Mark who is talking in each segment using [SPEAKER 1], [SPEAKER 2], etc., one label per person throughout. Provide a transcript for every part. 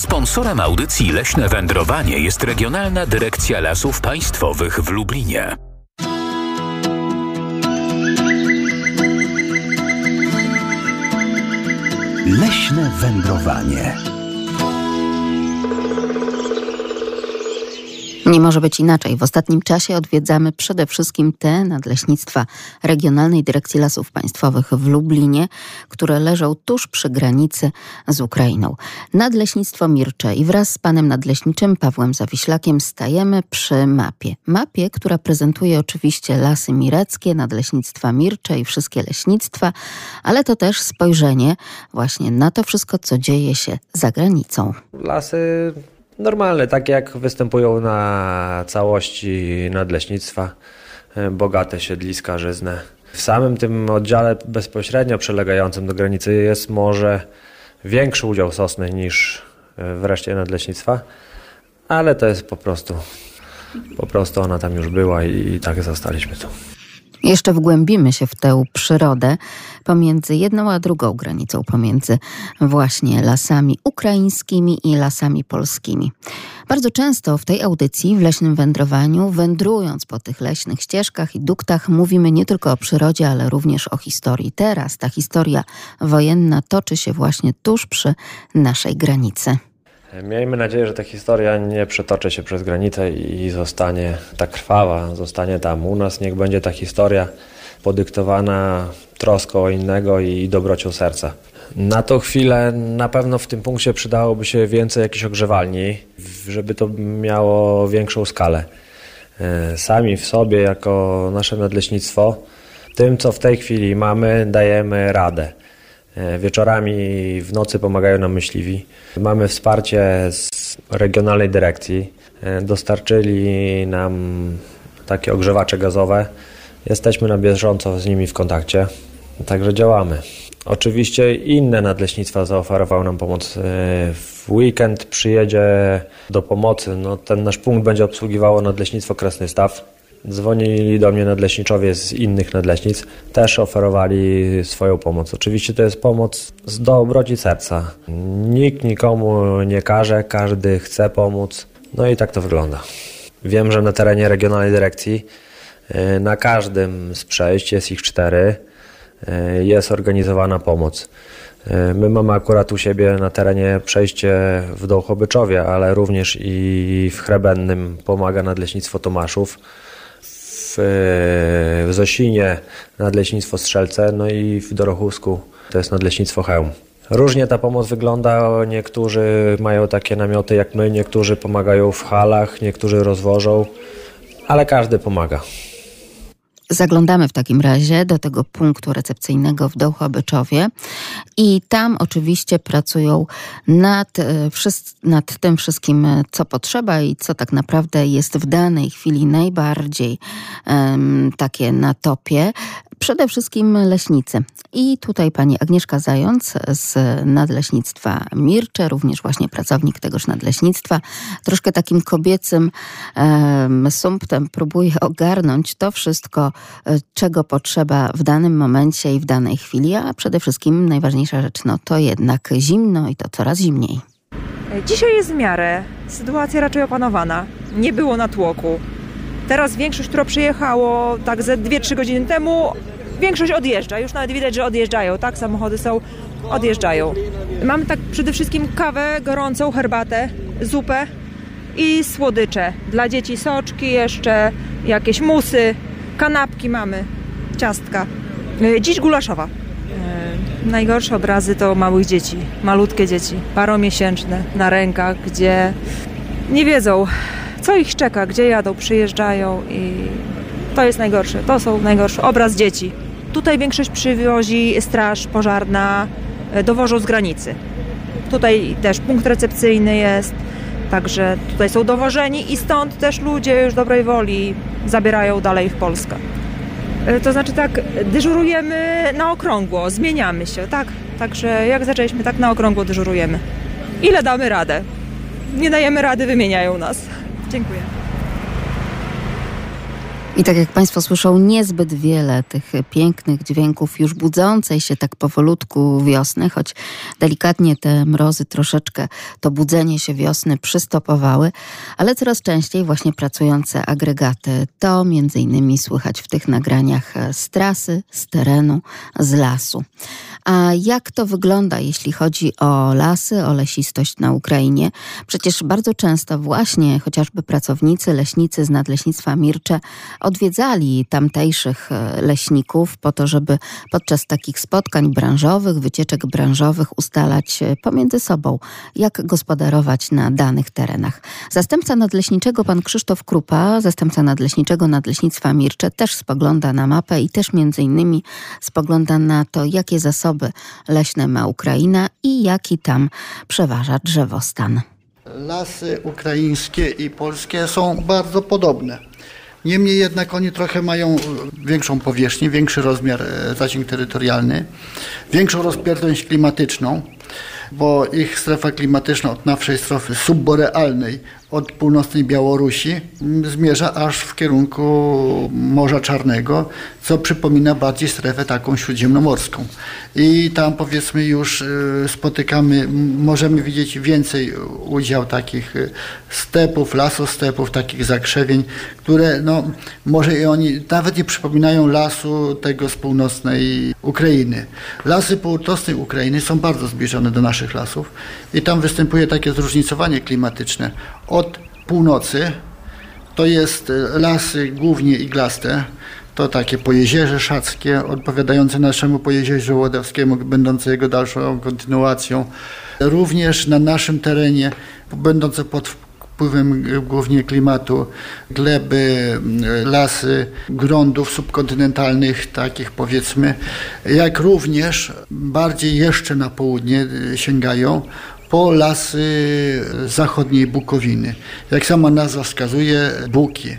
[SPEAKER 1] Sponsorem audycji Leśne Wędrowanie jest Regionalna Dyrekcja Lasów Państwowych w Lublinie.
[SPEAKER 2] Leśne wędrowanie.
[SPEAKER 3] Nie może być inaczej. W ostatnim czasie odwiedzamy przede wszystkim te nadleśnictwa Regionalnej Dyrekcji Lasów Państwowych w Lublinie, które leżą tuż przy granicy z Ukrainą. Nadleśnictwo Mircze i wraz z panem nadleśniczym Pawłem Zawiślakiem stajemy przy mapie. Mapie, która prezentuje oczywiście lasy mireckie, nadleśnictwa Mircze i wszystkie leśnictwa, ale to też spojrzenie właśnie na to wszystko, co dzieje się za granicą.
[SPEAKER 4] Lasy normalne, takie jak występują na całości nadleśnictwa, e, bogate siedliska żyzne. W samym tym oddziale bezpośrednio przylegającym do granicy jest może większy udział sosny niż e, w reszcie nadleśnictwa, ale to jest po prostu, po prostu ona tam już była i, i tak zostaliśmy tu.
[SPEAKER 3] Jeszcze wgłębimy się w tę przyrodę pomiędzy jedną a drugą granicą, pomiędzy właśnie lasami ukraińskimi i lasami polskimi. Bardzo często w tej audycji, w leśnym wędrowaniu, wędrując po tych leśnych ścieżkach i duktach, mówimy nie tylko o przyrodzie, ale również o historii. Teraz ta historia wojenna toczy się właśnie tuż przy naszej granicy.
[SPEAKER 4] Miejmy nadzieję, że ta historia nie przetoczy się przez granicę i zostanie tak krwawa, zostanie tam u nas. Niech będzie ta historia podyktowana troską o innego i dobrocią serca. Na tą chwilę na pewno w tym punkcie przydałoby się więcej jakichś ogrzewalni, żeby to miało większą skalę. E, sami w sobie, jako nasze nadleśnictwo, tym co w tej chwili mamy, dajemy radę. E, wieczorami w nocy pomagają nam myśliwi. Mamy wsparcie z regionalnej dyrekcji. E, dostarczyli nam takie ogrzewacze gazowe. Jesteśmy na bieżąco z nimi w kontakcie, także działamy. Oczywiście inne nadleśnictwa zaoferowały nam pomoc. E, w weekend przyjedzie do pomocy. No, ten nasz punkt będzie obsługiwało nadleśnictwo Kresny Staw. Dzwonili do mnie nadleśniczowie z innych nadleśnic, też oferowali swoją pomoc. Oczywiście to jest pomoc z dobroci serca. Nikt nikomu nie każe, każdy chce pomóc. No i tak to wygląda. Wiem, że na terenie regionalnej dyrekcji e, na każdym z przejść, jest ich cztery, e, jest organizowana pomoc. E, my mamy akurat u siebie na terenie przejście w Dołchobyczowie, ale również i w Chrebennym pomaga Nadleśnictwo Tomaszów w, w Zosinie nadleśnictwo Strzelce, no i w Dorochusku to jest nadleśnictwo Chełm. Różnie ta pomoc wygląda. Niektórzy mają takie namioty jak my, niektórzy pomagają w halach, niektórzy rozwożą, ale każdy pomaga.
[SPEAKER 3] Zaglądamy w takim razie do tego punktu recepcyjnego w Dołchobyczowie. I tam oczywiście pracują nad, e, nad tym wszystkim, e, co potrzeba i co tak naprawdę jest w danej chwili najbardziej um, takie na topie przede wszystkim leśnicy. I tutaj pani Agnieszka Zając z Nadleśnictwa Mircze, również właśnie pracownik tegoż nadleśnictwa, troszkę takim kobiecym um, sumptem próbuje ogarnąć to wszystko, e, czego potrzeba w danym momencie i w danej chwili, a przede wszystkim najważniejsza rzecz, no to jednak zimno i to coraz zimniej.
[SPEAKER 5] Dzisiaj jest w miarę, sytuacja raczej opanowana. Nie było natłoku. Teraz większość, która przyjechało tak ze 2-3 godziny temu, większość odjeżdża. Już nawet widać, że odjeżdżają, tak? Samochody są, odjeżdżają. Mamy tak przede wszystkim kawę gorącą, herbatę, zupę i słodycze. Dla dzieci soczki jeszcze, jakieś musy, kanapki mamy, ciastka. E, dziś gulaszowa. E, najgorsze obrazy to małych dzieci, malutkie dzieci, paromiesięczne na rękach, gdzie nie wiedzą, co ich czeka, gdzie jadą, przyjeżdżają i to jest najgorsze. To są najgorsze. Obraz dzieci. Tutaj większość przywozi straż pożarna, e, dowożą z granicy. Tutaj też punkt recepcyjny jest, także tutaj są dowożeni i stąd też ludzie już dobrej woli zabierają dalej w Polskę. E, to znaczy tak, dyżurujemy na okrągło, zmieniamy się, tak? Także jak zaczęliśmy, tak na okrągło dyżurujemy. Ile damy radę? Nie dajemy rady, wymieniają nas. Dziękuję.
[SPEAKER 3] I tak jak Państwo słyszą, niezbyt wiele tych pięknych dźwięków już budzącej się tak powolutku wiosny, choć delikatnie te mrozy troszeczkę to budzenie się wiosny przystopowały, ale coraz częściej właśnie pracujące agregaty to między innymi słychać w tych nagraniach z trasy, z terenu, z lasu. A jak to wygląda, jeśli chodzi o lasy, o lesistość na Ukrainie? Przecież bardzo często właśnie chociażby pracownicy, leśnicy z Nadleśnictwa Mircze odwiedzali tamtejszych e, leśników po to, żeby podczas takich spotkań branżowych, wycieczek branżowych ustalać e, pomiędzy sobą, jak gospodarować na danych terenach. Zastępca nadleśniczego, pan Krzysztof Krupa, zastępca nadleśniczego Nadleśnictwa Mircze, też spogląda na mapę i też między innymi spogląda na to, jakie zasoby leśne ma Ukraina i jaki tam przeważa drzewostan.
[SPEAKER 6] Lasy ukraińskie i polskie są bardzo podobne. Niemniej jednak oni trochę mają większą powierzchnię, większy rozmiar, e, zasięg terytorialny, większą rozpiętość klimatyczną, bo ich strefa klimatyczna od naszej strefy subborealnej od północnej Białorusi zmierza aż w kierunku Morza Czarnego, co przypomina bardziej strefę taką śródziemnomorską. I tam powiedzmy już y, spotykamy, możemy widzieć więcej udział takich y, stepów, lasostepów, takich zakrzewień, które no, może i oni nawet nie przypominają lasu tego z północnej Ukrainy. Lasy północnej Ukrainy są bardzo zbliżone do naszych lasów i tam występuje takie zróżnicowanie klimatyczne od północy. To jest e, lasy głównie iglaste, to takie pojezierze szackie, odpowiadające naszemu pojezierzu łodowskiemu, będące jego dalszą kontynuacją. Również na naszym terenie, będące pod wpływem głównie klimatu, gleby, lasy gruntów subkontynentalnych, takich powiedzmy, jak również bardziej jeszcze na południe e, sięgają po lasy zachodniej Bukowiny. Jak sama nazwa wskazuje, Buki.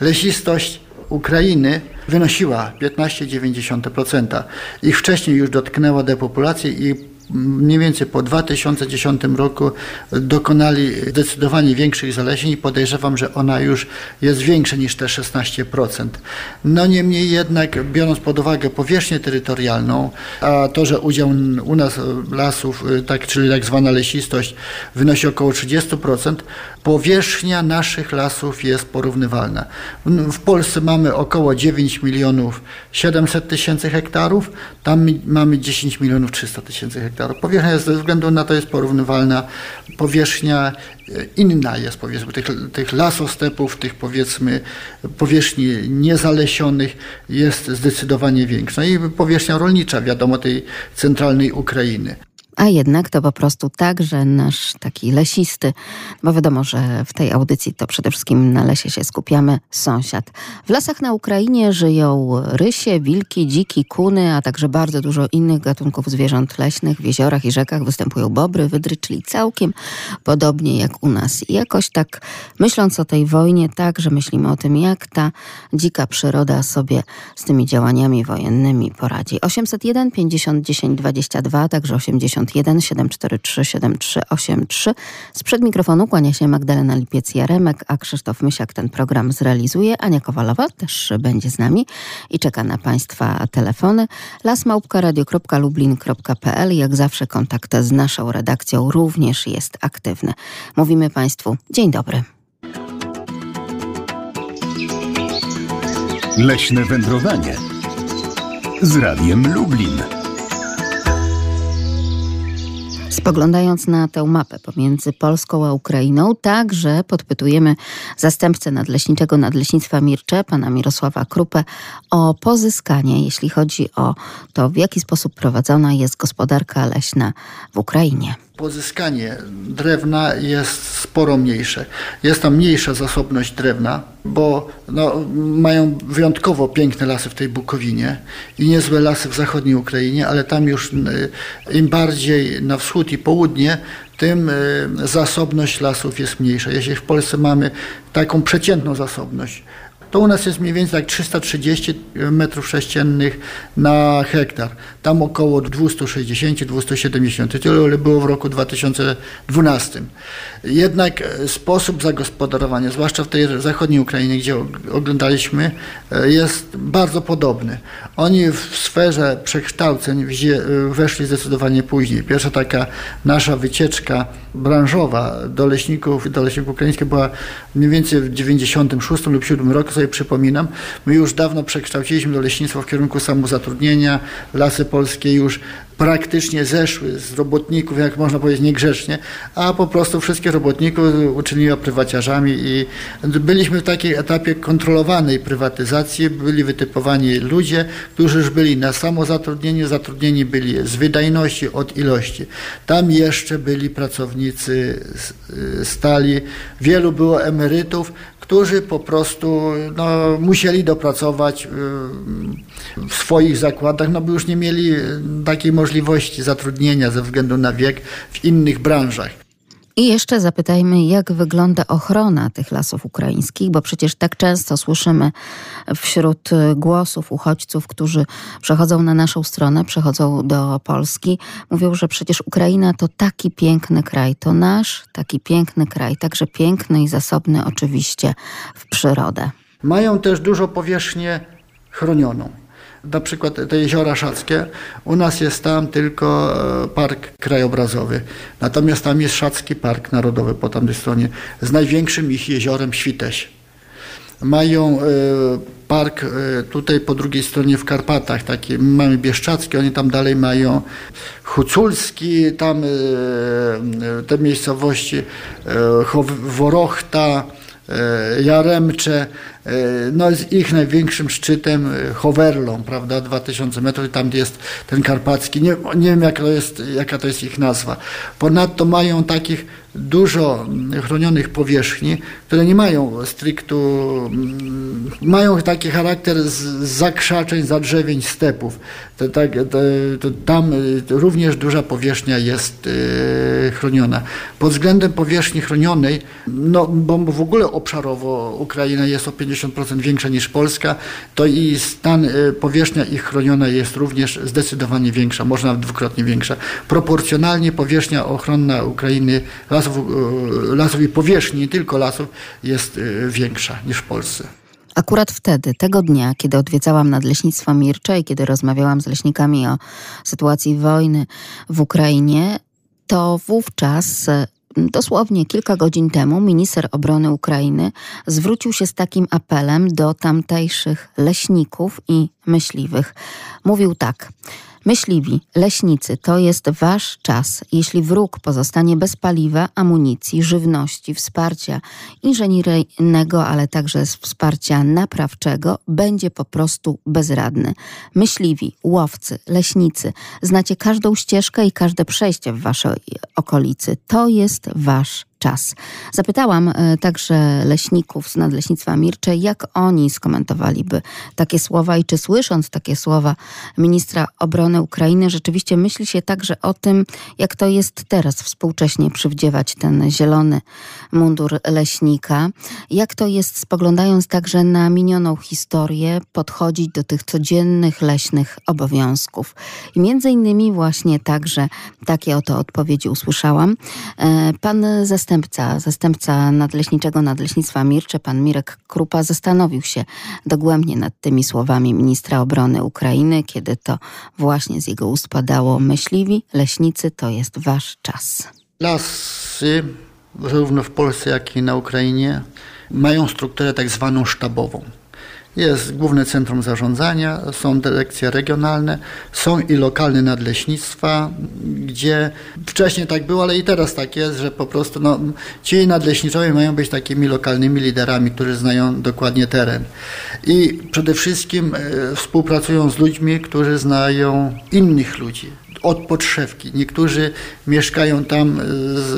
[SPEAKER 6] Lesistość Ukrainy wynosiła 15,9%. Ich wcześniej już dotknęła depopulacji i mniej więcej po 2010 roku dokonali zdecydowanie większych zalesień i podejrzewam, że ona już jest większa niż te 16%. No niemniej jednak, biorąc pod uwagę powierzchnię terytorialną, a to, że udział u nas lasów, tak, czyli tak zwana lesistość, wynosi około 30%, powierzchnia naszych lasów jest porównywalna. W Polsce mamy około 9 milionów 700 tysięcy hektarów, tam mamy 10 milionów 300 tysięcy hektarów. Powierzchnia ze względu na to jest porównywalna. Powierzchnia e, inna jest powiedzmy tych, tych lasostepów, tych powiedzmy powierzchni niezalesionych jest zdecydowanie większa. I powierzchnia rolnicza, wiadomo, tej centralnej Ukrainy.
[SPEAKER 3] A jednak to po prostu tak, że nasz taki lesisty, bo wiadomo, że w tej audycji to przede wszystkim na lesie się skupiamy, sąsiad. W lasach na Ukrainie żyją rysie, wilki, dziki, kuny, a także bardzo dużo innych gatunków zwierząt leśnych. W jeziorach i rzekach występują bobry, wydry, czyli całkiem podobnie jak u nas. I jakoś tak myśląc o tej wojnie, tak, że myślimy o tym, jak ta dzika przyroda sobie z tymi działaniami wojennymi poradzi. 801 50 10 22, także 80 91 743 7383. Sprzed mikrofonu kłania się Magdalena Lipiec-Jaremek, a Krzysztof Mysiak ten program zrealizuje. Ania Kowalowa też będzie z nami i czeka na Państwa telefony. lasmałpka.radio.lublin.pl Jak zawsze kontakt z naszą redakcją również jest aktywny. Mówimy Państwu dzień dobry.
[SPEAKER 2] Leśne wędrowanie z Radiem Lublin.
[SPEAKER 3] Spoglądając na tę mapę pomiędzy Polską a Ukrainą, także podpytujemy zastępcę nadleśniczego Nadleśnictwa Mircze, pana Mirosława Krupę, o pozyskanie, jeśli chodzi o to, w jaki sposób prowadzona jest gospodarka leśna w Ukrainie
[SPEAKER 6] pozyskanie drewna jest sporo mniejsze. Jest tam mniejsza zasobność drewna, bo no, mają wyjątkowo piękne lasy w tej Bukowinie i niezłe lasy w zachodniej Ukrainie, ale tam już y, im bardziej na wschód i południe, tym y, zasobność lasów jest mniejsza. Jeśli w Polsce mamy taką przeciętną zasobność to u nas jest mniej więcej tak 330 metrów sześciennych na hektar. Tam około 260-270. Tyle było w roku 2012. Jednak sposób zagospodarowania, zwłaszcza w tej zachodniej Ukrainie, gdzie oglądaliśmy, jest bardzo podobny. Oni w sferze przekształceń weszli zdecydowanie później. Pierwsza taka nasza wycieczka branżowa do leśników, do leśników ukraińskich była mniej więcej w 96 lub 7 roku, sobie przypominam. My już dawno przekształciliśmy do leśnictwa w kierunku samozatrudnienia. Lasy polskie już praktycznie zeszły z robotników, jak można powiedzieć, niegrzecznie, a po prostu wszystkich robotników uczyniła prywaciarzami i byliśmy w takiej etapie kontrolowanej prywatyzacji. Byli wytypowani ludzie, którzy już byli na samozatrudnieniu, zatrudnieni byli z wydajności od ilości. Tam jeszcze byli pracownicy stali, wielu było emerytów, którzy po prostu no, musieli dopracować y, w swoich zakładach, no bo już nie mieli takiej możliwości zatrudnienia ze względu na wiek w innych branżach.
[SPEAKER 3] I jeszcze zapytajmy, jak wygląda ochrona tych lasów ukraińskich, bo przecież tak często słyszymy wśród głosów uchodźców, którzy przechodzą na naszą stronę, przechodzą do Polski, mówią, że przecież Ukraina to taki piękny kraj, to nasz taki piękny kraj, także piękny i zasobny oczywiście w przyrodę.
[SPEAKER 6] Mają też dużo powierzchnię chronioną na przykład te jeziora Szackie, u nas jest tam tylko e, park krajobrazowy, natomiast tam jest Szacki Park Narodowy po tamtej stronie, z największym ich jeziorem Świteś. Mają e, park e, tutaj po drugiej stronie w Karpatach, taki mamy Bieszczacki, oni tam dalej mają Huculski, tam te miejscowości Worochta, Jaremcze, no z ich największym szczytem e, Hoverlą, prawda, 2000 metrów, tam jest ten karpacki, nie, nie wiem jaka to, jest, jaka to jest ich nazwa. Ponadto mają takich dużo chronionych powierzchni, które nie mają strictu, mm, mają taki charakter z zakrzaczeń, zadrzewień, stepów. To, tak, to, to tam e, również duża powierzchnia jest chroniona. Pod względem powierzchni chronionej, no bo w ogóle obszarowo Ukraina jest o 50 50% większa niż Polska, to i stan, y, powierzchnia ich chroniona jest również zdecydowanie większa, może nawet dwukrotnie większa. Proporcjonalnie powierzchnia ochronna Ukrainy, lasów, y, lasów i powierzchni, nie tylko lasów, jest y, większa niż w Polsce.
[SPEAKER 3] Akurat wtedy, tego dnia, kiedy odwiedzałam Nadleśnictwo Mircze i kiedy rozmawiałam z leśnikami o sytuacji wojny w Ukrainie, to wówczas Dosłownie kilka godzin temu minister obrony Ukrainy zwrócił się z takim apelem do tamtejszych leśników i myśliwych. Mówił tak: Myśliwi, leśnicy, to jest wasz czas. Jeśli wróg pozostanie bez paliwa, amunicji, żywności, wsparcia inżynieryjnego, ale także wsparcia naprawczego, będzie po prostu bezradny. Myśliwi, łowcy, leśnicy, znacie każdą ścieżkę i każde przejście w waszej okolicy. To jest wasz czas. Zapytałam e, także leśników z Nadleśnictwa Mircze, jak oni skomentowaliby takie słowa i czy słysząc takie słowa ministra obrony Ukrainy, rzeczywiście myśli się także o tym, jak to jest teraz współcześnie przywdziewać ten zielony mundur leśnika, jak to jest spoglądając także na minioną historię, podchodzić do tych codziennych leśnych obowiązków. I między innymi właśnie także takie oto odpowiedzi usłyszałam. E, pan zastanawiał zastępca, zastępca nadleśniczego Nadleśnictwa Mircze, pan Mirek Krupa, zastanowił się dogłębnie nad tymi słowami ministra obrony Ukrainy, kiedy to właśnie z jego ust padało myśliwi, leśnicy, to jest wasz czas.
[SPEAKER 6] Lasy, zarówno w Polsce, jak i na Ukrainie, mają strukturę tak zwaną sztabową. Jest główne centrum zarządzania, są dyrekcje regionalne, są i lokalne nadleśnictwa, gdzie wcześniej tak było, ale i teraz tak jest, że po prostu no, ci nadleśniczowie mają być takimi lokalnymi liderami, którzy znają dokładnie teren. I przede wszystkim e, współpracują z ludźmi, którzy znają innych ludzi, od podszewki. Niektórzy mieszkają tam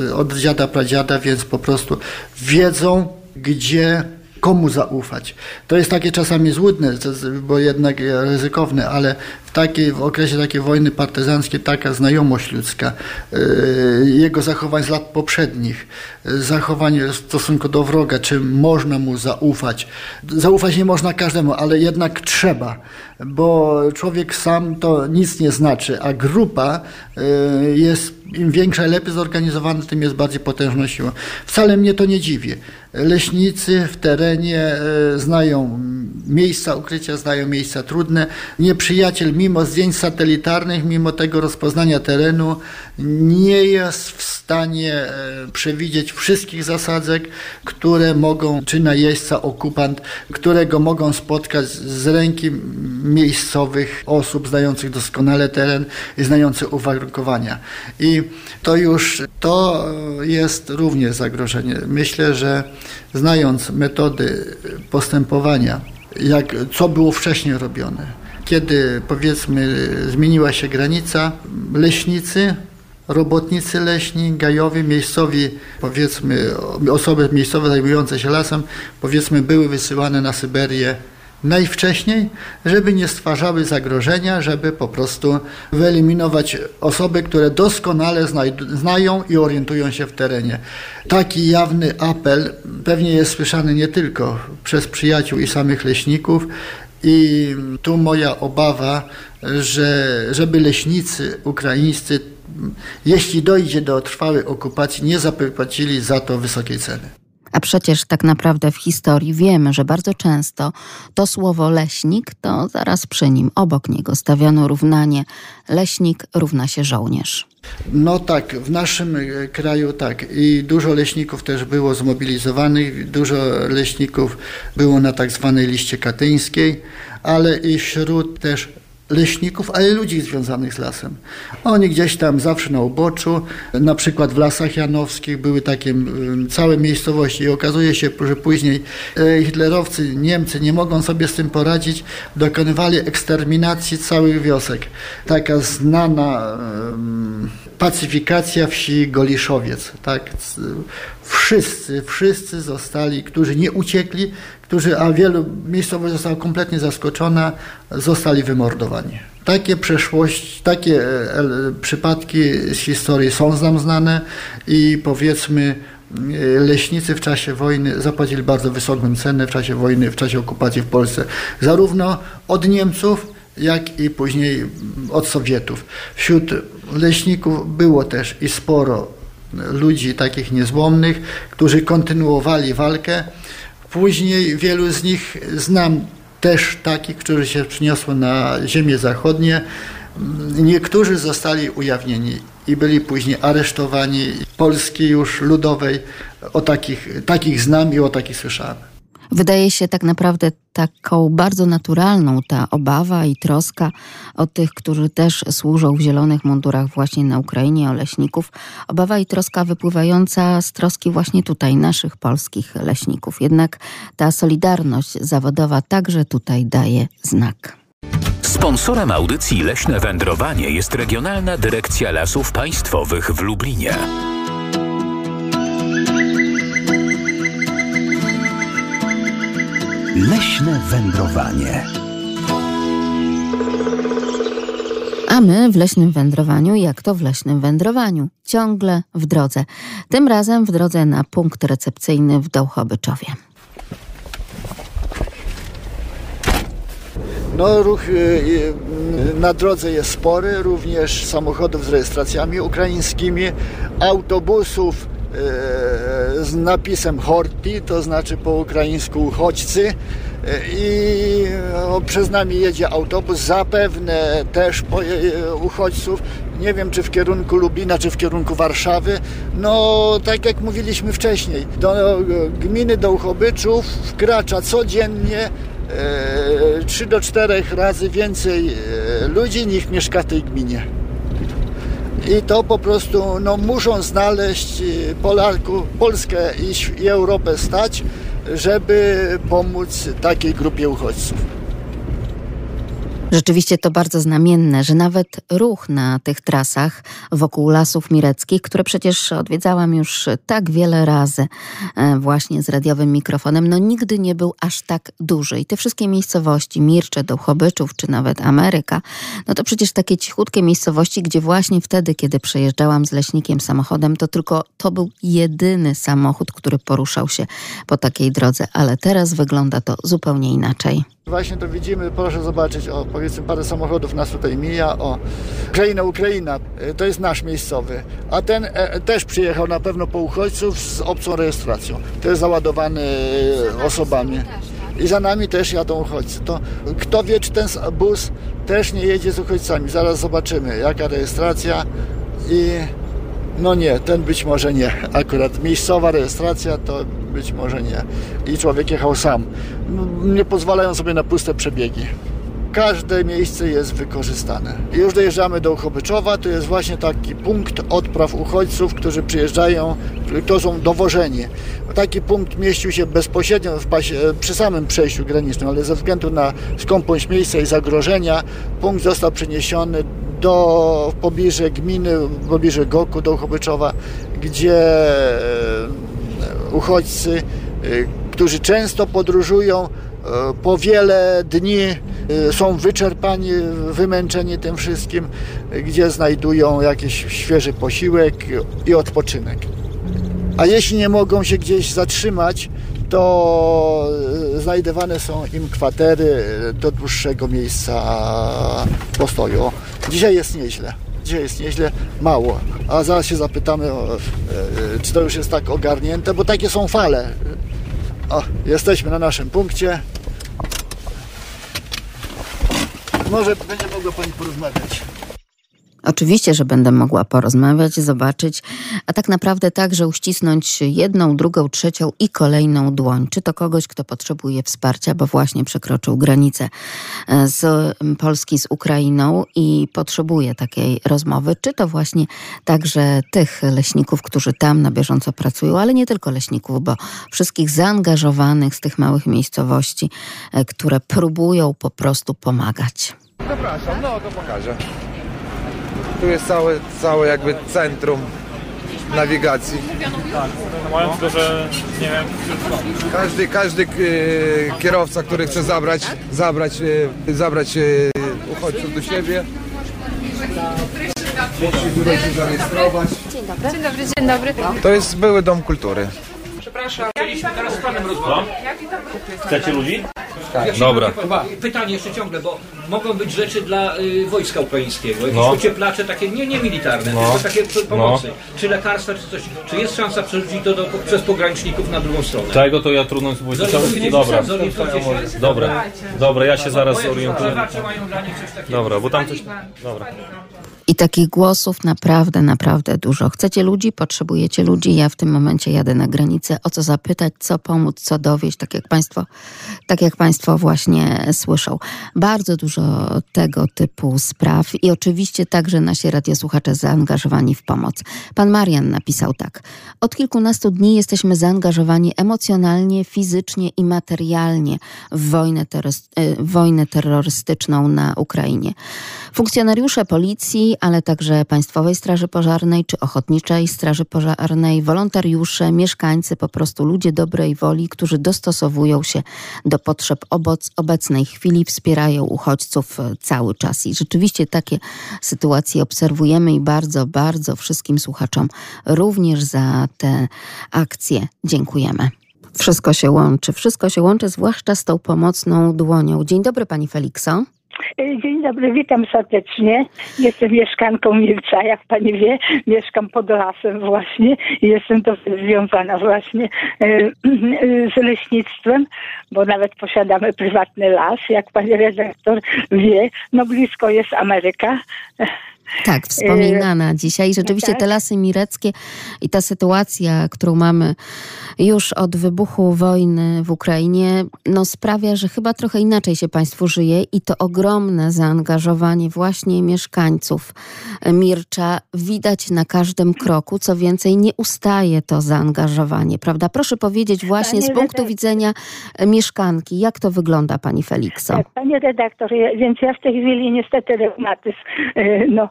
[SPEAKER 6] e, od dziada, pradziada, więc po prostu wiedzą, gdzie komu zaufać. To jest takie czasami złudne, bo jednak ryzykowne, ale w, takiej, w okresie takiej wojny partyzanckiej taka znajomość ludzka, y, jego zachowań z lat poprzednich, zachowanie w stosunku do wroga, czy można mu zaufać. Zaufać nie można każdemu, ale jednak trzeba, bo człowiek sam to nic nie znaczy, a grupa y, jest im większa lepiej zorganizowana, tym jest bardziej potężną siłą. Wcale mnie to nie dziwi. Leśnicy w terenie e, znają miejsca ukrycia, znają miejsca trudne. Nieprzyjaciel, mimo zdjęć satelitarnych, mimo tego rozpoznania terenu, nie jest w stanie e, przewidzieć wszystkich zasadzek, które mogą, czy najeźdźca, okupant, którego mogą spotkać z ręki miejscowych osób znających doskonale teren i znających uwarunkowania. I to już to jest również zagrożenie. Myślę, że znając metody postępowania, jak, co było wcześniej robione, kiedy powiedzmy zmieniła się granica, leśnicy, robotnicy leśni, gajowi, miejscowi, powiedzmy osoby miejscowe zajmujące się lasem, powiedzmy były wysyłane na Syberię najwcześniej, żeby nie stwarzały zagrożenia, żeby po prostu wyeliminować osoby, które doskonale znają i orientują się w terenie. Taki jawny apel pewnie jest słyszany nie tylko przez przyjaciół i samych leśników, i tu moja obawa, że żeby leśnicy ukraińscy, jeśli dojdzie do trwałej okupacji, nie zapłacili za to wysokiej ceny.
[SPEAKER 3] A przecież tak naprawdę w historii wiemy, że bardzo często to słowo leśnik to zaraz przy nim, obok niego stawiano równanie leśnik równa się żołnierz.
[SPEAKER 6] No tak, w naszym e, kraju tak. I dużo leśników też było zmobilizowanych, dużo leśników było na tak zwanej liście katyńskiej, ale i wśród też leśników, ale ludzi związanych z lasem. Oni gdzieś tam zawsze na uboczu, na przykład w Lasach Janowskich były takie całe miejscowości i okazuje się, że później e, hitlerowcy, Niemcy nie mogą sobie z tym poradzić, dokonywali eksterminacji całych wiosek. Taka znana pacyfikacja wsi Goliszowiec. Tak? Wszyscy, wszyscy zostali, którzy nie uciekli, którzy, a wielu miejscowości zostało kompletnie zaskoczona, zostali wymordowani. Takie przeszłość, takie e, e, przypadki z historii są nam znane i powiedzmy e, leśnicy w czasie wojny zapłacili bardzo wysoką cenę w czasie wojny, w czasie okupacji w Polsce, zarówno od Niemców, jak i później od Sowietów. Wśród leśników było też i sporo ludzi takich niezłomnych, którzy kontynuowali walkę. Później wielu z nich znam też takich, którzy się przyniosło na ziemię zachodnie. Niektórzy zostali ujawnieni i byli później aresztowani. Polski już ludowej o takich, takich znam i o takich słyszałem.
[SPEAKER 3] Wydaje się tak naprawdę taką bardzo naturalną ta obawa i troska o tych, którzy też służą w zielonych mundurach właśnie na Ukrainie, o leśników. Obawa i troska wypływająca z troski właśnie tutaj, naszych polskich leśników. Jednak ta solidarność zawodowa także tutaj daje znak.
[SPEAKER 1] Sponsorem audycji Leśne Wędrowanie jest Regionalna Dyrekcja Lasów Państwowych w Lublinie.
[SPEAKER 2] Leśne wędrowanie.
[SPEAKER 3] A my w leśnym wędrowaniu, jak to w leśnym wędrowaniu, ciągle w drodze. Tym razem w drodze na punkt recepcyjny w Dołchobyczowie.
[SPEAKER 6] No, ruch y, y, na drodze jest spory, również samochodów z rejestracjami ukraińskimi, autobusów z napisem Horti, to znaczy po ukraińsku uchodźcy. I przez nami jedzie autobus, zapewne też uchodźców, nie wiem czy w kierunku Lubina, czy w kierunku Warszawy. No, tak jak mówiliśmy wcześniej, do gminy Dołchobyczów wkracza codziennie 3 do 4 razy więcej ludzi niż mieszka w tej gminie i to po prostu no, muszą znaleźć y, Polaków, Polskę i, i Europę stać, żeby pomóc takiej grupie uchodźców.
[SPEAKER 3] Rzeczywiście to bardzo znamienne, że nawet ruch na tych trasach wokół lasów mireckich, które przecież odwiedzałam już tak wiele razy e, właśnie z radiowym mikrofonem, no nigdy nie był aż tak duży. I te wszystkie miejscowości, Mircze, Dołchobyczów czy nawet Ameryka, no to przecież takie cichutkie miejscowości, gdzie właśnie wtedy, kiedy przejeżdżałam z leśnikiem samochodem, to tylko to był jedyny samochód, który poruszał się po takiej drodze, ale teraz wygląda to zupełnie inaczej.
[SPEAKER 6] Właśnie to widzimy, proszę zobaczyć, o powiedzmy parę samochodów nas tutaj mija, o Ukraina, Ukraina, e, to jest nasz miejscowy, a ten e, też przyjechał na pewno po uchodźców z obcą rejestracją, też załadowany e, osobami. I za nami też jadą uchodźcy. To kto wie, czy ten bus też nie jedzie z uchodźcami. Zaraz zobaczymy, jaka rejestracja i no nie, ten być może nie. Akurat miejscowa rejestracja to być może nie. I człowiek jechał sam. Nie pozwalają sobie na puste przebiegi. Każde miejsce jest wykorzystane. Już dojeżdżamy do Uchobyczowa, to jest właśnie taki punkt odpraw uchodźców, którzy przyjeżdżają, to są dowożeni. Taki punkt mieścił się bezpośrednio pasie, przy samym przejściu granicznym, ale ze względu na skąpość miejsca i zagrożenia, punkt został przeniesiony do w pobliże gminy, w pobliże Goku, do Uchobyczowa, gdzie e, uchodźcy, e, którzy często podróżują po wiele dni, są wyczerpani, wymęczeni tym wszystkim, gdzie znajdują jakiś świeży posiłek i odpoczynek. A jeśli nie mogą się gdzieś zatrzymać, to znajdowane są im kwatery do dłuższego miejsca postoju. Dzisiaj jest nieźle. Dzisiaj jest nieźle, mało. A zaraz się zapytamy, czy to już jest tak ogarnięte, bo takie są fale. O, jesteśmy na naszym punkcie. Może będzie mogła Pani porozmawiać.
[SPEAKER 3] Oczywiście, że będę mogła porozmawiać, zobaczyć, a tak naprawdę także uścisnąć jedną, drugą, trzecią i kolejną dłoń. Czy to kogoś, kto potrzebuje wsparcia, bo właśnie przekroczył granicę e, z Polski z Ukrainą i potrzebuje takiej rozmowy, czy to właśnie także tych leśników, którzy tam na bieżąco pracują, ale nie tylko leśników, bo wszystkich zaangażowanych z tych małych miejscowości, e, które próbują po prostu pomagać.
[SPEAKER 7] Zapraszam, no to pokażę. Tu jest całe, całe jakby centrum nawigacji.
[SPEAKER 8] Mając to, że nie wiem,
[SPEAKER 7] Każdy, każdy e, kierowca, który chce zabrać, zabrać, e, zabrać e, uchodźców do siebie, musi tutaj się zarejestrować.
[SPEAKER 9] Dzień dobry, dzień dobry.
[SPEAKER 7] To jest były dom kultury.
[SPEAKER 8] Chcieliśmy teraz z panem rozmawiać. Chcecie ludzi? Dobra.
[SPEAKER 10] Pytanie jeszcze ciągle, bo mogą być rzeczy dla y, wojska ukraińskiego, jakieś
[SPEAKER 8] No.
[SPEAKER 10] ocieplacze takie nie, nie militarne,
[SPEAKER 8] No.
[SPEAKER 10] tylko takie p- pomocy, czy lekarstwa, czy coś. Czy jest szansa przerzucić to do, przez pograniczników na drugą stronę?
[SPEAKER 8] Tego to ja trudno
[SPEAKER 10] się?
[SPEAKER 8] Dobra, dobra, dobra, ja się zaraz
[SPEAKER 10] takiego.
[SPEAKER 8] Dobra, bo tam coś... Dobra.
[SPEAKER 3] I takich głosów naprawdę, naprawdę dużo. Chcecie ludzi, potrzebujecie ludzi. Ja w tym momencie jadę na granicę. O co zapytać, co pomóc, co dowieść, tak jak Państwo, tak jak państwo właśnie słyszą. Bardzo dużo tego typu spraw i oczywiście także nasi radiosłuchacze zaangażowani w pomoc. Pan Marian napisał tak. Od kilkunastu dni jesteśmy zaangażowani emocjonalnie, fizycznie i materialnie w wojnę, terrorys- e, wojnę terrorystyczną na Ukrainie. Funkcjonariusze policji, ale także Państwowej Straży Pożarnej czy Ochotniczej Straży Pożarnej, wolontariusze, mieszkańcy, po prostu ludzie dobrej woli, którzy dostosowują się do potrzeb oboc, obecnej chwili, wspierają uchodźców e, cały czas. I rzeczywiście takie sytuacje obserwujemy i bardzo, bardzo wszystkim słuchaczom również za te akcje dziękujemy. Wszystko się łączy, wszystko się łączy, zwłaszcza z tą pomocną dłonią. Dzień dobry Pani Felikso.
[SPEAKER 11] Dzień dobry, witam serdecznie. Jestem mieszkanką Mielca, jak pani wie, mieszkam pod lasem właśnie i jestem dosyć związana właśnie e, e, z leśnictwem, bo nawet posiadamy prywatny las, jak pani redaktor wie. No blisko jest Ameryka.
[SPEAKER 3] Tak, wspominana dzisiaj. Rzeczywiście
[SPEAKER 11] tak.
[SPEAKER 3] te lasy mireckie i ta sytuacja, którą mamy już od wybuchu wojny w Ukrainie, no sprawia, że chyba trochę inaczej się Państwu żyje i to ogromne zaangażowanie właśnie mieszkańców Mircza widać na każdym kroku. Co więcej, nie ustaje to zaangażowanie, prawda? Proszę powiedzieć właśnie z punktu
[SPEAKER 11] redaktor.
[SPEAKER 3] widzenia e, mieszkanki, jak to wygląda Pani Felikso?
[SPEAKER 11] Tak, panie redaktor, więc ja w tej chwili niestety reumatyzm, e, no,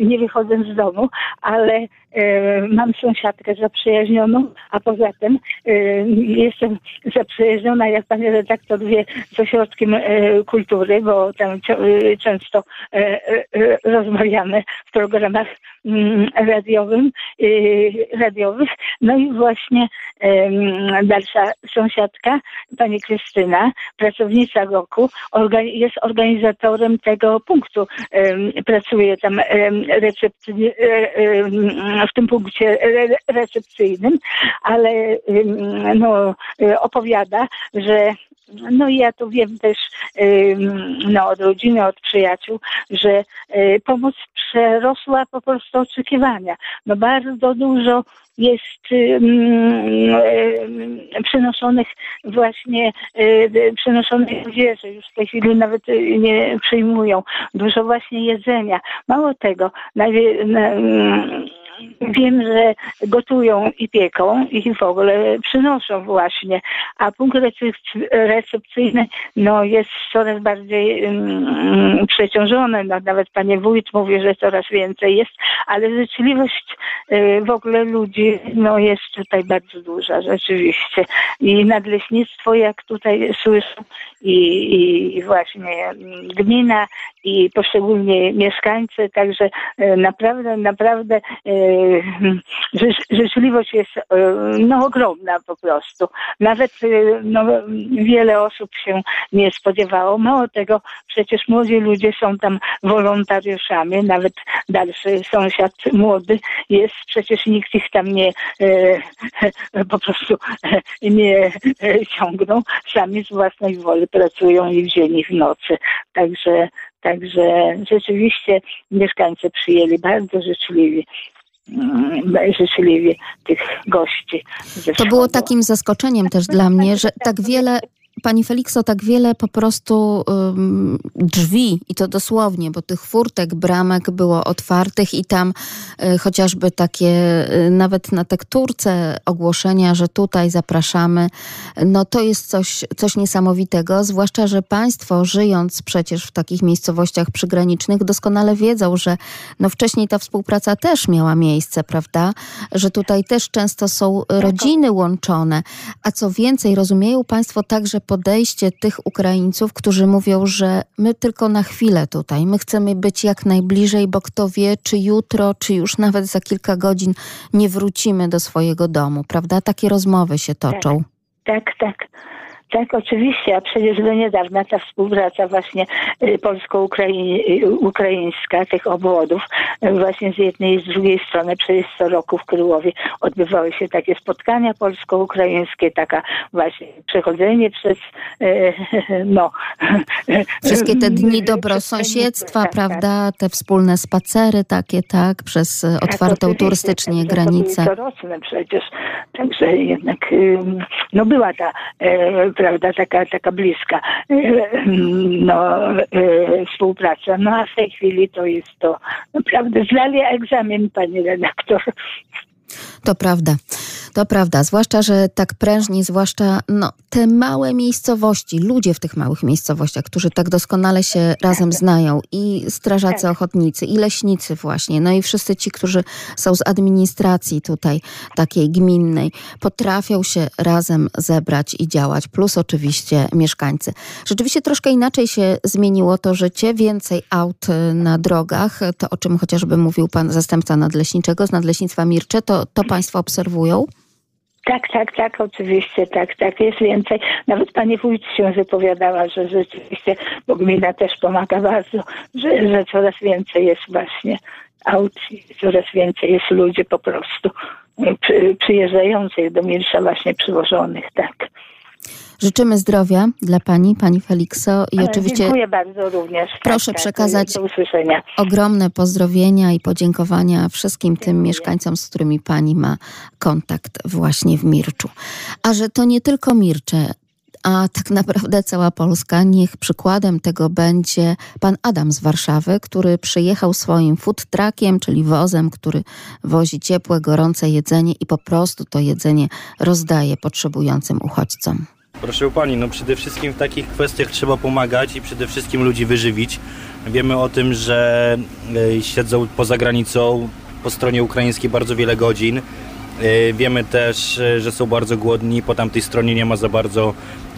[SPEAKER 11] nie wychodzę z domu, ale e, mam sąsiadkę zaprzyjaźnioną, a poza tym e, jestem zaprzyjaźniona, jak pan redaktor wie, z ośrodkiem kultury, bo tam często rozmawiamy w programach mm, radiowym, radiowych. No i właśnie dalsza sąsiadka, pani Krystyna, pracownica roku, jest organizatorem tego punktu. Em, Pracuje tam e, w tym punkcie re- recepcyjnym, ale no, e, opowiada, że no i ja to wiem też no, od rodziny, od przyjaciół, że e, pomoc przerosła po prostu oczekiwania. No bardzo dużo jest przynoszonych właśnie e, przynoszonych zwierzę. Już w tej chwili nawet nie przyjmują. Dużo właśnie jedzenia. Mało tego, nawie- na, mm, Wiem, że gotują i pieką i w ogóle przynoszą właśnie, a punkt recep- recepcyjny no, jest coraz bardziej mm, przeciążony. No, nawet panie wójt mówi, że coraz więcej jest, ale życzliwość y, w ogóle ludzi no, jest tutaj bardzo duża rzeczywiście. I nadleśnictwo, jak tutaj słyszę, i, i, właśnie mm, gmina i poszczególni mieszkańcy, także e, naprawdę, naprawdę życz, życzliwość jest e, no, ogromna po prostu. Nawet e, no, wiele osób się nie spodziewało. Mało tego, przecież młodzi ludzie są tam wolontariuszami, nawet dalszy sąsiad młody jest, przecież nikt ich tam nie po prostu nie ciągnął. Sami z własnej woli pracują i w dzień i w nocy. Także Także rzeczywiście mieszkańcy przyjęli bardzo życzliwie, mm, życzliwie tych gości.
[SPEAKER 3] To było takim zaskoczeniem też dla mnie, że tak wiele, pani Felikso, tak wiele po prostu ym, drzwi, i to dosłownie, bo tych furtek, bramek było otwartych i tam y, chociażby takie, y, nawet na tekturce ogłoszenia, że tutaj zapraszamy, no to jest coś, coś niesamowitego, zwłaszcza, że państwo żyjąc przecież w takich miejscowościach przygranicznych doskonale wiedzą, że no wcześniej ta współpraca też miała miejsce, prawda? Że tutaj też często są rodziny łączone, a co więcej, rozumieją państwo także podejście tych Ukraińców, którzy mówią, że my tylko na chwilę tutaj, my chcemy być jak najbliżej, bo kto wie, czy jutro, czy już nawet za kilka godzin nie wrócimy do swojego domu, prawda? Takie rozmowy się toczą.
[SPEAKER 11] Tak, tak. Tak, oczywiście, a przecież do niedawna ta współpraca właśnie y, polsko-ukraińska tych obwodów y, właśnie z jednej i z drugiej strony przez co roku w Kryłowie odbywały się takie spotkania polsko-ukraińskie, taka właśnie przechodzenie przez y, no
[SPEAKER 3] Wszystkie te dni dobrosąsiedztwa,
[SPEAKER 11] granicę, tak,
[SPEAKER 3] prawda? Te wspólne spacery takie, tak? Przez
[SPEAKER 11] Tak,
[SPEAKER 3] otwartą
[SPEAKER 11] oczywiście,
[SPEAKER 3] turystycznie
[SPEAKER 11] tak, to
[SPEAKER 3] granicę.
[SPEAKER 11] Coroczne przecież. Także jednak no była ta e, prawda taka, taka bliska e, ym, no, e, współpraca. No a w tej chwili to jest to naprawdę zdali egzamin pani redaktor.
[SPEAKER 3] To prawda, to prawda. Zwłaszcza, że tak prężnie, zwłaszcza no, te małe miejscowości, ludzie w tych małych miejscowościach, którzy tak doskonale się razem znają i strażacy ochotnicy, i leśnicy właśnie, no i wszyscy ci, którzy są z administracji tutaj takiej gminnej, potrafią się razem zebrać i działać, plus oczywiście mieszkańcy. Rzeczywiście troszkę inaczej się zmieniło to życie, więcej aut y, na drogach, to o czym chociażby mówił pan zastępca nadleśniczego z Nadleśnictwa Mircze, to, to państwo obserwują?
[SPEAKER 11] Tak, tak, tak, oczywiście, tak, tak, jest więcej. Nawet pani wójt się wypowiadała, że rzeczywiście, bo gmina też pomaga bardzo, że, że coraz więcej jest właśnie aut, i coraz więcej jest ludzi po prostu przy, przyjeżdżających do Milsza właśnie przywożonych, tak.
[SPEAKER 3] Życzymy zdrowia dla pani, pani Felikso i
[SPEAKER 11] E,
[SPEAKER 3] oczywiście
[SPEAKER 11] Dziękuję bardzo również.
[SPEAKER 3] Proszę
[SPEAKER 11] Tak, tak,
[SPEAKER 3] przekazać ogromne pozdrowienia i podziękowania wszystkim tym mieszkańcom, z którymi pani ma kontakt właśnie w Mirczu. A że to nie tylko Mircze, a tak naprawdę cała Polska. Niech przykładem tego będzie pan Adam z Warszawy, który przyjechał swoim food truckiem, czyli wozem, który wozi ciepłe, gorące jedzenie i po prostu to jedzenie rozdaje potrzebującym uchodźcom.
[SPEAKER 12] Proszę pani, no przede wszystkim w takich kwestiach trzeba pomagać i przede wszystkim ludzi wyżywić. Wiemy o tym, że e, siedzą poza granicą po stronie ukraińskiej bardzo wiele godzin. E, Wiemy też, e, że są bardzo głodni, po tamtej stronie nie ma za bardzo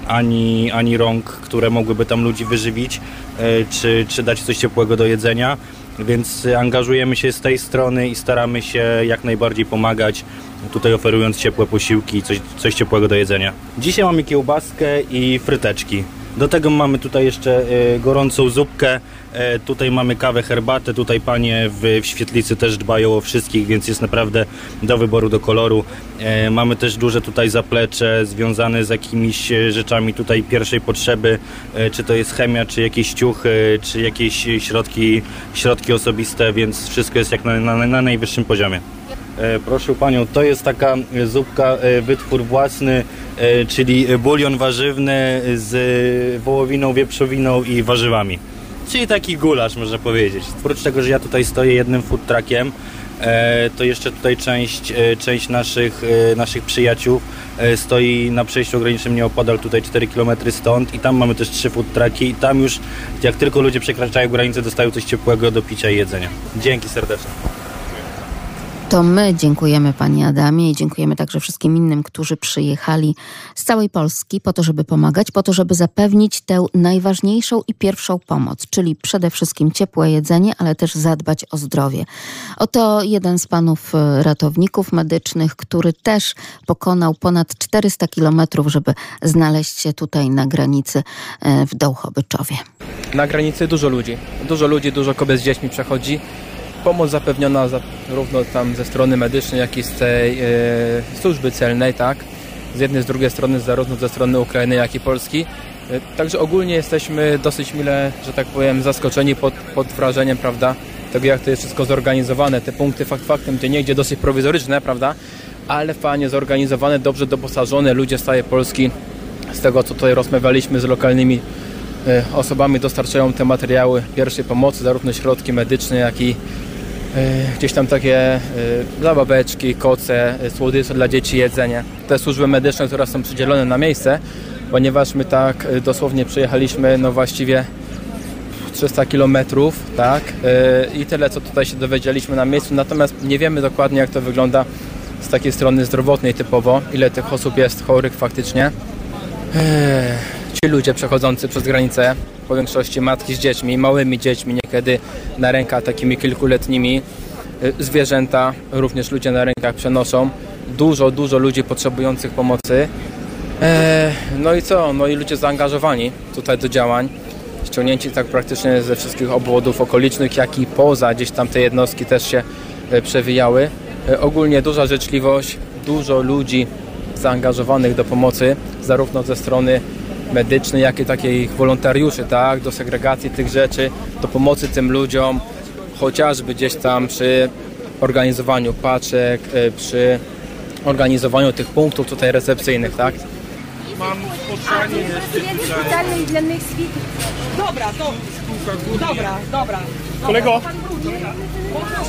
[SPEAKER 12] ani, ani rąk, które mogłyby tam ludzi wyżywić, czy, czy dać coś ciepłego do jedzenia. Więc angażujemy się z tej strony i staramy się jak najbardziej pomagać, tutaj oferując ciepłe posiłki i coś, coś ciepłego do jedzenia. Dzisiaj mamy kiełbaskę i fryteczki. Do tego mamy tutaj jeszcze e, gorącą zupkę, tutaj mamy kawę, herbatę, tutaj panie w, w świetlicy też dbają o wszystkich, więc jest naprawdę do wyboru, do koloru. E, Mamy też duże tutaj zaplecze związane z jakimiś e, rzeczami tutaj pierwszej potrzeby, e, czy to jest chemia, czy jakieś ciuchy, czy jakieś środki, środki osobiste, więc wszystko jest jak na, na, na najwyższym poziomie. E, Proszę Panią, to jest taka e, zupka, e, wytwór własny, e, czyli bulion warzywny z e, wołowiną, wieprzowiną i warzywami. Czyli taki gulasz, można powiedzieć. Oprócz tego, że ja tutaj stoję jednym food truckiem, e, to jeszcze tutaj część, e, część naszych, e, naszych przyjaciół stoi na przejściu granicznym nieopodal, tutaj 4 km stąd i tam mamy też trzy food trucki i tam już jak tylko ludzie przekraczają granicę, dostają coś ciepłego do picia i jedzenia. Dzięki serdecznie.
[SPEAKER 3] To my dziękujemy Panie Adamie i dziękujemy także wszystkim innym, którzy przyjechali z całej Polski po to, żeby pomagać, po to, żeby zapewnić tę najważniejszą i pierwszą pomoc, czyli przede wszystkim ciepłe jedzenie, ale też zadbać o zdrowie. Oto jeden z panów e, ratowników medycznych, który też pokonał ponad 400 kilometrów, żeby znaleźć się tutaj na granicy e, w Dołchobyczowie.
[SPEAKER 13] Na granicy dużo ludzi. Dużo ludzi, dużo kobiet z dziećmi przechodzi. Pomoc zapewniona zarówno tam ze strony medycznej, jak i z tej e, służby celnej, tak? Z jednej, z drugiej strony, zarówno ze strony Ukrainy, jak i Polski. E, Także ogólnie jesteśmy dosyć mile, że tak powiem, zaskoczeni pod, pod wrażeniem, prawda, tego jak to jest wszystko zorganizowane. Te punkty fakt faktem, gdzie niegdzie dosyć prowizoryczne, prawda, ale fajnie zorganizowane, dobrze doposażone, ludzie z całej Polski, z tego co tutaj rozmawialiśmy z lokalnymi e, osobami dostarczają te materiały pierwszej pomocy, zarówno środki medyczne, jak i gdzieś tam takie e, zabaweczki, koce, e, słodycze dla dzieci, jedzenie. Te służby medyczne, które są przydzielone na miejsce, ponieważ my tak e, dosłownie przyjechaliśmy, no właściwie 300 kilometrów, tak, e, i tyle, co tutaj się dowiedzieliśmy na miejscu, natomiast nie wiemy dokładnie, jak to wygląda z takiej strony zdrowotnej typowo, ile tych osób jest chorych faktycznie. Ci ludzie przechodzący przez granicę, po większości matki z dziećmi, małymi dziećmi, niekiedy na rękach takimi kilkuletnimi, e, zwierzęta, również ludzie na rękach przenoszą. Dużo, dużo ludzi potrzebujących pomocy. Eee, No i co? No i ludzie zaangażowani tutaj do działań, ściągnięci tak praktycznie ze wszystkich obwodów okolicznych, jak i poza gdzieś tam te jednostki też się e, przewijały. E, Ogólnie duża życzliwość, dużo ludzi zaangażowanych do pomocy, zarówno ze strony medycznej, jak i takiej wolontariuszy, tak, do segregacji tych rzeczy, do pomocy tym ludziom, chociażby gdzieś tam przy organizowaniu paczek, e, przy organizowaniu tych punktów tutaj recepcyjnych, tak.
[SPEAKER 14] Mam spotkanie jeszcze
[SPEAKER 15] dla świtów.
[SPEAKER 14] Dobra, to... Dobra, dobra.
[SPEAKER 15] Kolego.
[SPEAKER 3] Kolego,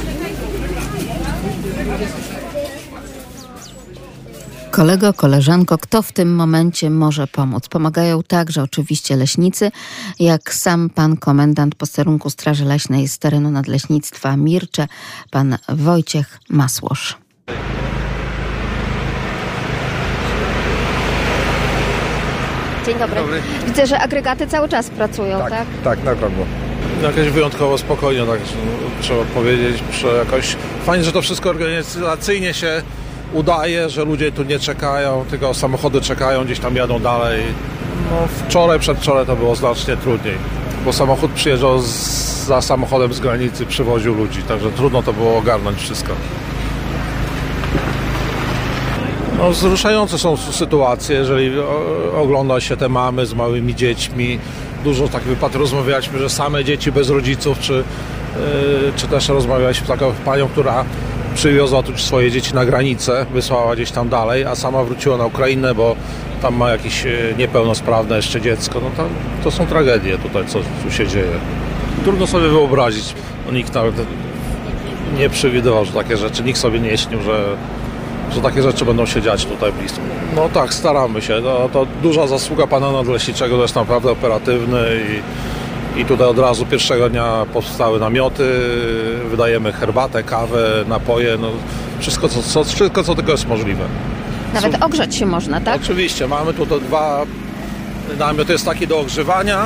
[SPEAKER 3] koleżanko, kto w tym momencie może pomóc? Pomagają także oczywiście leśnicy, jak sam pan komendant posterunku Straży Leśnej z terenu Nadleśnictwa Mircze, pan Wojciech Masłosz.
[SPEAKER 16] Dzień dobry.
[SPEAKER 17] Dobry.
[SPEAKER 16] Widzę, że agregaty cały czas pracują, tak?
[SPEAKER 17] Tak, na okrągło. Jakoś wyjątkowo spokojnie, tak trzeba powiedzieć, że jakoś fajnie, że to wszystko organizacyjnie się udaje, że ludzie tu nie czekają, tylko samochody czekają, gdzieś tam jadą dalej. No, wczoraj, przedwczoraj to było znacznie trudniej, bo samochód przyjeżdżał z, za samochodem z granicy, przywoził ludzi, także trudno to było ogarnąć wszystko. No, wzruszające są sytuacje, jeżeli ogląda się te mamy z małymi dziećmi. Dużo tak wypadków rozmawialiśmy, że same dzieci bez rodziców, czy, czy też rozmawialiśmy z taką panią, która przywiozła tu swoje dzieci na granicę, wysłała gdzieś tam dalej, a sama wróciła na Ukrainę, bo tam ma jakieś niepełnosprawne jeszcze dziecko. No to, to są tragedie tutaj, co tu się dzieje. Trudno sobie wyobrazić. Nikt nawet nie przewidywał, że takie rzeczy, nikt sobie nie śnił, że, że takie rzeczy będą się dziać tutaj blisko. No tak, staramy się. No, to duża zasługa pana nadleśniczego, to jest naprawdę operatywny i, i tutaj od razu pierwszego dnia powstały namioty, wydajemy herbatę, kawę, napoje, no wszystko co, co, wszystko, co tylko jest możliwe.
[SPEAKER 3] Nawet ogrzać się można, tak?
[SPEAKER 17] Oczywiście, mamy tutaj dwa namiot jest taki do ogrzewania.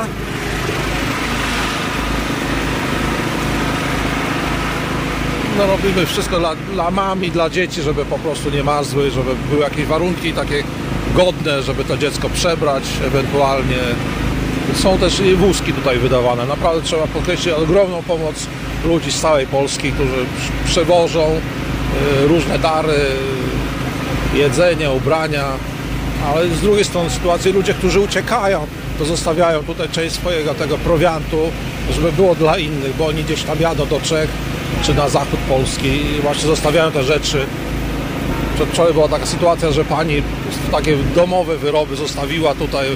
[SPEAKER 17] No robimy wszystko dla, dla mam i dla dzieci, żeby po prostu nie marzły, żeby były jakieś warunki takie godne, żeby to dziecko przebrać ewentualnie. Są też wózki tutaj wydawane. Naprawdę trzeba podkreślić ogromną pomoc ludzi z całej Polski, którzy przewożą y, różne dary, jedzenie, ubrania, ale z drugiej strony sytuacji ludzie, którzy uciekają, to zostawiają tutaj część swojego tego prowiantu, żeby było dla innych, bo oni gdzieś tam jadą do Czech czy na zachód Polski i właśnie zostawiają te rzeczy. Wczoraj była taka sytuacja, że pani takie domowe wyroby zostawiła tutaj,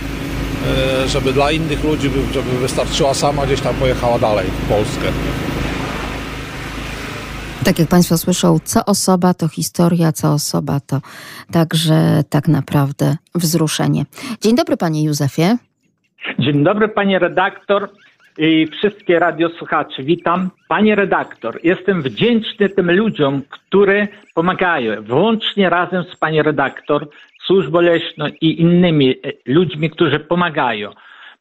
[SPEAKER 17] żeby dla innych ludzi, żeby wystarczyła sama, gdzieś tam pojechała dalej w Polskę.
[SPEAKER 3] Tak jak Państwo słyszą, co osoba to historia, co osoba to także tak naprawdę wzruszenie. Dzień dobry Panie Józefie.
[SPEAKER 18] Dzień dobry Panie redaktor i wszystkie radiosłuchacze. Witam. Panie redaktor, jestem wdzięczny tym ludziom, którzy pomagają, włącznie razem z Pani redaktor, służbą leśną i innymi ludźmi, którzy pomagają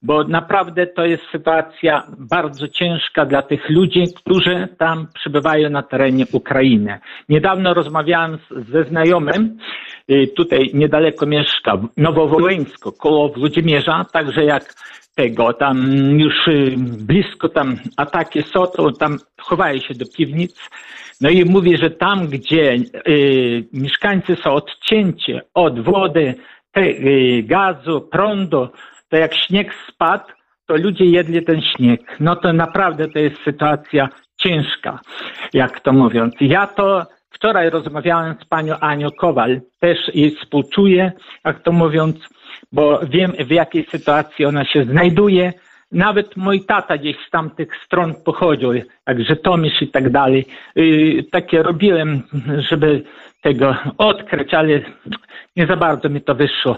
[SPEAKER 18] bo naprawdę to jest sytuacja bardzo ciężka dla tych ludzi, którzy tam przybywają na terenie Ukrainy. Niedawno rozmawiałem z, ze znajomym, tutaj niedaleko mieszka, Nowowołyńsko, koło Włodzimierza, także jak tego, tam już blisko tam ataki są, to tam chowają się do piwnic. No i mówi, że tam, gdzie y, mieszkańcy są odcięci od wody, te, y, gazu, prądu, to jak śnieg spadł, to ludzie jedli ten śnieg. No to naprawdę to jest sytuacja ciężka, jak to mówiąc. Ja to wczoraj rozmawiałem z panią Anią Kowal, też jej współczuję, jak to mówiąc, bo wiem w jakiej sytuacji ona się znajduje. Nawet mój tata gdzieś z tamtych stron pochodził, jak Żytomierz i tak dalej. Takie robiłem, żeby tego odkryć, ale nie za bardzo mi to wyszło.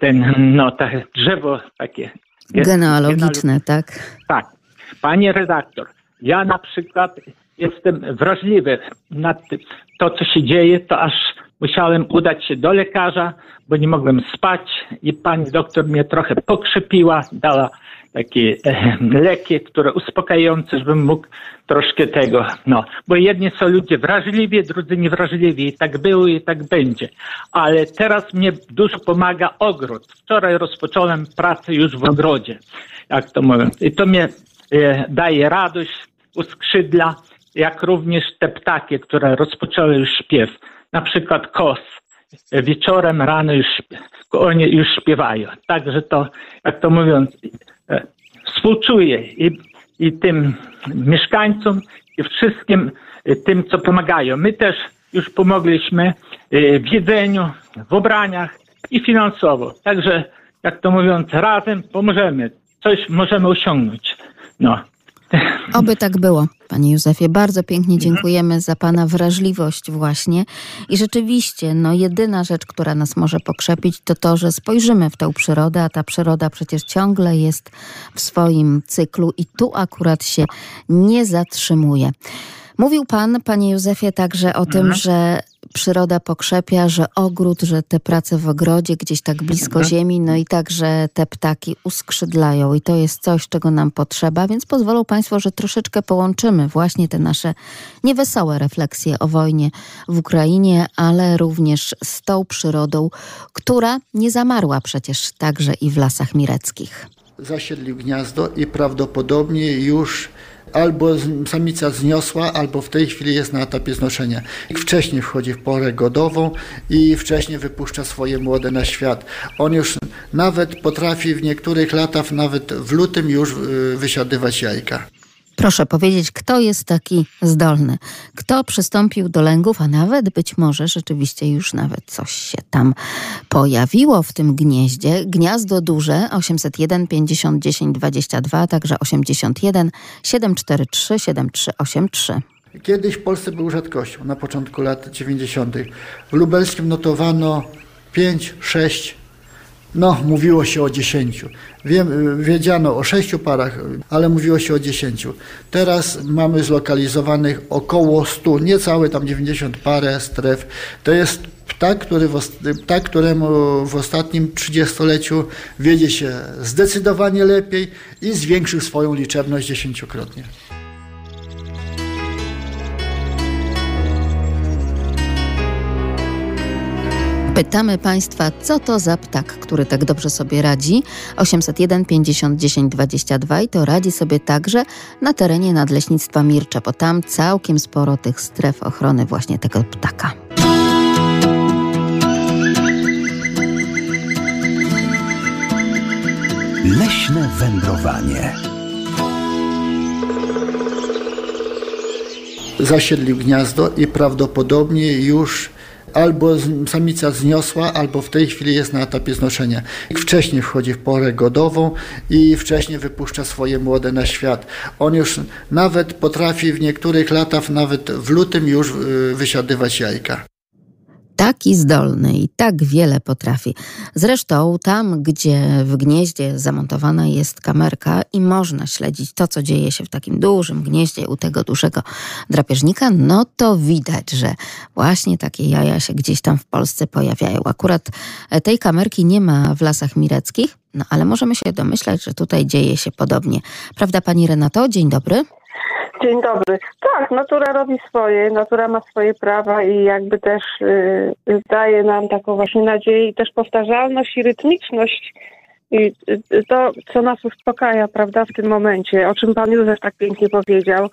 [SPEAKER 18] Ten, no, to drzewo takie.
[SPEAKER 3] Genealogiczne, tak?
[SPEAKER 18] Tak. Panie redaktor, ja na przykład jestem wrażliwy na to, co się dzieje, to aż musiałem udać się do lekarza, bo nie mogłem spać i pani doktor mnie trochę pokrzepiła, dała takie leki, które uspokajające, żebym mógł troszkę tego, no, bo jedni są ludzie wrażliwi, drudzy niewrażliwi i tak było i tak będzie. Ale teraz mnie dużo pomaga ogród. Wczoraj rozpocząłem pracę już w ogrodzie, jak to mówię. I to mnie e, daje radość, uskrzydla, jak również te ptaki, które rozpoczęły już śpiew. Na przykład kos. Wieczorem, rano już, oni już śpiewają. Także to, jak to mówiąc, współczuję i, i tym mieszkańcom, i wszystkim e, tym, co pomagają. My też już pomogliśmy e, w jedzeniu, w ubraniach i finansowo. Także, jak to mówiąc, razem pomożemy. Coś możemy osiągnąć. No.
[SPEAKER 3] Oby tak było, panie Józefie. Bardzo pięknie dziękujemy za pana wrażliwość właśnie. I rzeczywiście, no jedyna rzecz, która nas może pokrzepić, to to, że spojrzymy w tę przyrodę, a ta przyroda przecież ciągle jest w swoim cyklu i tu akurat się nie zatrzymuje. Mówił pan, panie Józefie, także o tym, że przyroda pokrzepia, że ogród, że te prace w ogrodzie gdzieś tak blisko ziemi, no i także te ptaki uskrzydlają i to jest coś, czego nam potrzeba, więc pozwolą Państwo, że troszeczkę połączymy właśnie te nasze niewesołe refleksje o wojnie w Ukrainie, ale również z tą przyrodą, która nie zamarła przecież także i w lasach mireckich.
[SPEAKER 6] Zasiedlił gniazdo i prawdopodobnie już Albo samica zniosła, albo w tej chwili jest na etapie znoszenia. Wcześniej wchodzi w porę godową i wcześniej wypuszcza swoje młode na świat. On już nawet potrafi w niektórych latach, nawet w lutym już y, wysiadywać jajka.
[SPEAKER 3] Proszę powiedzieć, kto jest taki zdolny? Kto przystąpił do lęgów, a nawet być może rzeczywiście już nawet coś się tam pojawiło w tym gnieździe. Gniazdo duże 801 50 10 22, także 81 743 7383.
[SPEAKER 6] Kiedyś w Polsce był rzadkością na początku lat 90. W lubelskim notowano 5, 6, no mówiło się o 10. Wiem, wiedziano o 6 parach, ale mówiło się o 10. Teraz mamy zlokalizowanych około 100, niecałe tam 90 parę stref. To jest ptak, który w, ptak, któremu w ostatnim 30-leciu wiedzie się zdecydowanie lepiej i zwiększył swoją liczebność dziesięciokrotnie.
[SPEAKER 3] Pytamy Państwa, co to za ptak, który tak dobrze sobie radzi? 801 50 10 22 i to radzi sobie także na terenie Nadleśnictwa Mircza, bo tam całkiem sporo tych stref ochrony właśnie tego ptaka.
[SPEAKER 2] Leśne wędrowanie.
[SPEAKER 6] zasiedlił gniazdo i prawdopodobnie już albo samica zniosła, albo w tej chwili jest na etapie znoszenia. Wcześniej wchodzi w porę godową i wcześniej wypuszcza swoje młode na świat. On już nawet potrafi w niektórych latach, nawet w lutym już y, wysiadywać jajka.
[SPEAKER 3] Taki zdolny i tak wiele potrafi. Zresztą tam, gdzie w gnieździe zamontowana jest kamerka i można śledzić to, co dzieje się w takim dużym gnieździe u tego dużego drapieżnika, no to widać, że właśnie takie jaja się gdzieś tam w Polsce pojawiają. Akurat e, tej kamerki nie ma w lasach mireckich, no ale możemy się domyślać, że tutaj dzieje się podobnie. Prawda, pani Renato? Dzień dobry.
[SPEAKER 19] Dzień dobry. Tak, natura robi swoje, natura ma swoje prawa i jakby też y, daje nam taką właśnie nadzieję i też powtarzalność i rytmiczność i y, to, co nas uspokaja, prawda, w tym momencie, o czym pan Józef tak pięknie powiedział.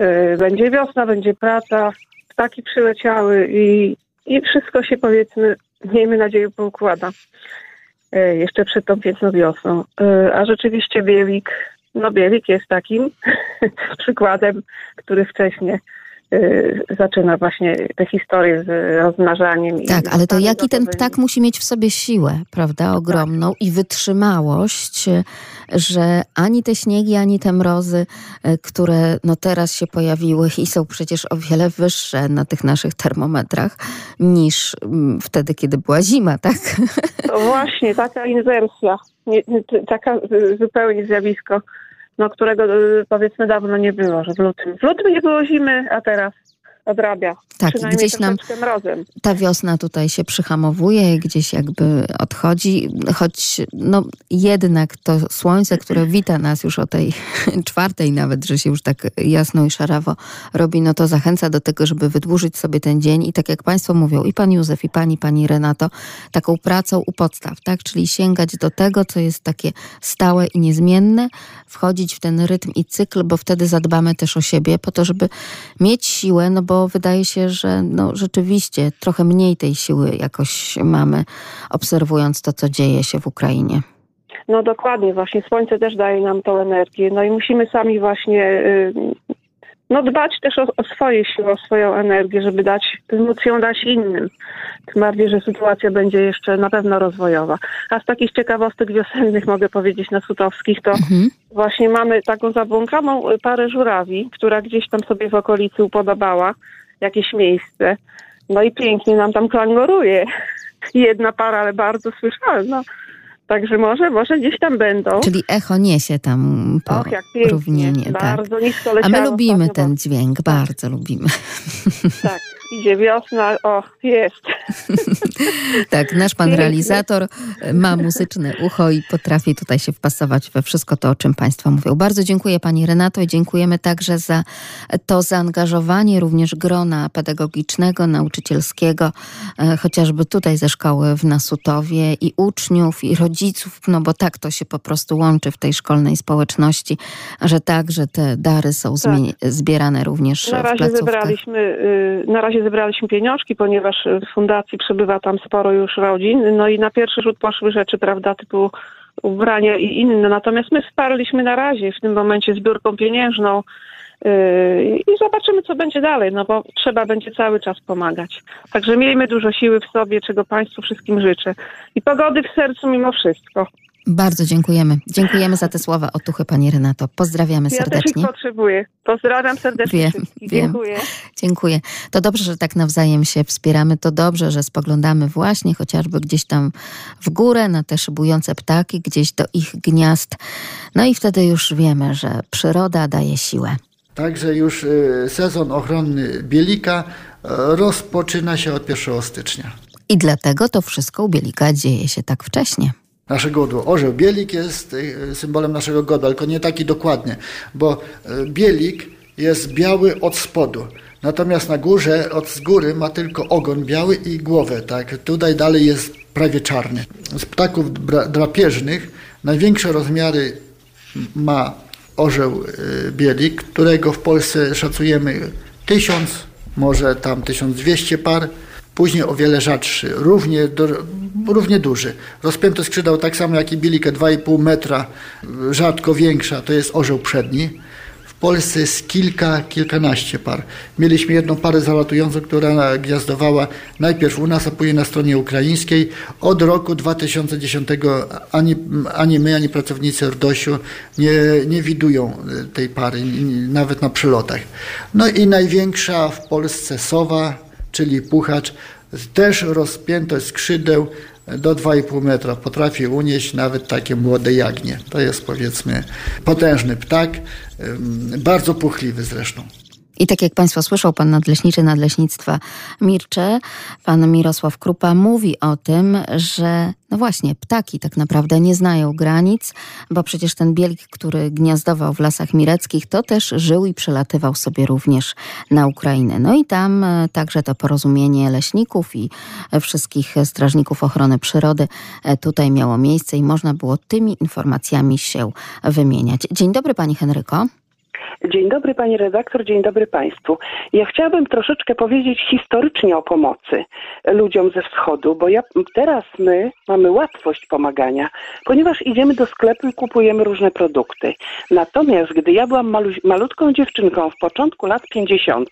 [SPEAKER 19] Y, będzie wiosna, będzie praca, ptaki przyleciały i, i wszystko się powiedzmy, miejmy nadzieję, poukłada. Y, jeszcze przed tą piękną wiosną. Y, a rzeczywiście Bielik no Bielik jest takim przykładem, który wcześniej y, zaczyna właśnie te historie z rozmnażaniem. i
[SPEAKER 3] Tak, ale to jaki ten ptak musi mieć w sobie siłę, prawda, ogromną i wytrzymałość, e, że ani te śniegi, ani te mrozy, e, które no teraz się pojawiły i są przecież o wiele wyższe na tych naszych termometrach niż mm, wtedy, kiedy była zima, tak?
[SPEAKER 19] To właśnie, taka inwersja, taka y, zupełnie zjawisko, no, którego y, powiedzmy dawno nie było, że w lutym. W lutym nie było zimy, a teraz odrabia.
[SPEAKER 3] Tak, gdzieś nam-
[SPEAKER 19] mrozem.
[SPEAKER 3] Ta wiosna tutaj się przyhamowuje, gdzieś jakby odchodzi, choć no jednak to słońce, które wita nas już o tej czwartej nawet, że się już tak jasno i szarawo robi, no to zachęca do tego, żeby wydłużyć sobie ten dzień i tak jak Państwo mówią, i Pan Józef, i Pani, Pani Renato, taką pracą u podstaw, tak? Czyli sięgać do tego, co jest takie stałe i niezmienne, wchodzić w ten rytm i cykl, bo wtedy zadbamy też o siebie, po to, żeby mieć siłę, no bo wydaje się, że no rzeczywiście trochę mniej tej siły jakoś mamy, obserwując to, co dzieje się w Ukrainie.
[SPEAKER 19] No dokładnie, właśnie słońce też daje nam tą energię. No i musimy sami właśnie y, no dbać też o, o swoje siły, o swoją energię, żeby dać, móc ją dać innym. Tym bardziej, że sytuacja będzie jeszcze na pewno rozwojowa. A z takich ciekawostek wiosennych mogę powiedzieć na Sutowskich, to właśnie mamy taką zabłąkaną parę żurawi, która gdzieś tam sobie w okolicy upodobała jakieś miejsce. No i pięknie nam tam klangoruje. Jedna para, ale bardzo słyszalna. Także może, może gdzieś tam będą.
[SPEAKER 3] Czyli echo niesie tam
[SPEAKER 19] Och, jak pięknie.
[SPEAKER 3] porównienie. Tak.
[SPEAKER 19] Bardzo nisko
[SPEAKER 3] A my lubimy ten dźwięk, bardzo lubimy.
[SPEAKER 19] Tak, idzie wiosna, o, jest.
[SPEAKER 3] Tak, nasz pan realizator ma muzyczne ucho i potrafi tutaj się wpasować we wszystko to, o czym Państwo mówią. Bardzo dziękuję Pani Renato i dziękujemy także za to zaangażowanie również grona pedagogicznego, nauczycielskiego, e, chociażby tutaj ze szkoły w Nasutowie i uczniów, i rodziców, no bo tak to się po prostu łączy w tej szkolnej społeczności, że tak, że te dary są zmie- zbierane również
[SPEAKER 19] Na
[SPEAKER 3] w
[SPEAKER 19] razie
[SPEAKER 3] placówkach.
[SPEAKER 19] zebraliśmy, y, na razie zebraliśmy pieniążki, ponieważ w fundacji przebywa tam sporo już rodzin. No i na pierwszy rzut poszły rzeczy, prawda, typu ubrania i inne. Natomiast my wsparliśmy na razie w tym momencie zbiórką pieniężną yy, i zobaczymy, co będzie dalej, no bo trzeba będzie cały czas pomagać. Także miejmy dużo siły w sobie, czego Państwu wszystkim życzę. I pogody w sercu mimo wszystko.
[SPEAKER 3] Bardzo dziękujemy. Dziękujemy za te słowa otuchy Pani Renato. Pozdrawiamy
[SPEAKER 19] Ja też
[SPEAKER 3] serdecznie.
[SPEAKER 19] ich potrzebuję. Pozdrawiam serdecznie
[SPEAKER 3] Wiem,
[SPEAKER 19] wszystkich.
[SPEAKER 3] wiem.
[SPEAKER 19] Dziękuję.
[SPEAKER 3] Dziękuję. To dobrze, że tak nawzajem się wspieramy. To dobrze, że spoglądamy właśnie chociażby gdzieś tam w górę na te szybujące ptaki, gdzieś do ich gniazd. No i wtedy już wiemy, że przyroda daje siłę.
[SPEAKER 6] Także już y, sezon ochronny bielika y, rozpoczyna się od 1 stycznia.
[SPEAKER 3] I dlatego to wszystko u Bielika dzieje się tak wcześnie.
[SPEAKER 6] Nasze godło. Orzeł bielik jest y, symbolem naszego godła, tylko nie taki dokładnie, bo y, bielik jest biały od spodu. Natomiast na górze, od z góry ma tylko ogon biały i głowę, tak. Tutaj dalej jest prawie czarny. Z ptaków dra- drapieżnych największe rozmiary ma orzeł y, bielik, którego w Polsce szacujemy tysiąc, może tam 1200 par. Później o wiele rzadszy, równie, do, równie duży. Rozpięty skrzydeł tak samo jak i bielikę 2,5 metra, rzadko większa, to jest orzeł przedni. W Polsce jest kilka, kilkanaście par. Mieliśmy jedną parę zalatującą, która gniazdowała najpierw u nas, a później na stronie ukraińskiej. Od roku 2010 ani, ani my, ani pracownicy RDOŚ-u nie, nie widują y, tej pary, nawet na przylotach. No i największa w Polsce sowa, czyli puchacz, też rozpiętość skrzydeł do 2,5 metra. Potrafi unieść nawet takie młode jagnie. To jest powiedzmy potężny ptak, bardzo puchliwy zresztą.
[SPEAKER 3] I tak jak Państwo słyszą, pan nadleśniczy Nadleśnictwa Mircze, pan Mirosław Krupa mówi o tym, że no właśnie, ptaki tak naprawdę nie znają granic, bo przecież ten bielik, który gniazdował w lasach mireckich, to też żył i przelatywał sobie również na Ukrainę. No i tam e, także to porozumienie leśników i e, wszystkich strażników ochrony przyrody e, tutaj miało miejsce i można było tymi informacjami się wymieniać. Dzień dobry Pani Henryko.
[SPEAKER 20] Dzień dobry pani redaktor, dzień dobry państwu. Ja chciałabym troszeczkę powiedzieć historycznie o pomocy ludziom ze wschodu, bo ja, teraz my mamy łatwość pomagania, ponieważ idziemy do sklepu i kupujemy różne produkty. Natomiast gdy ja byłam malu, malutką dziewczynką w początku lat 50.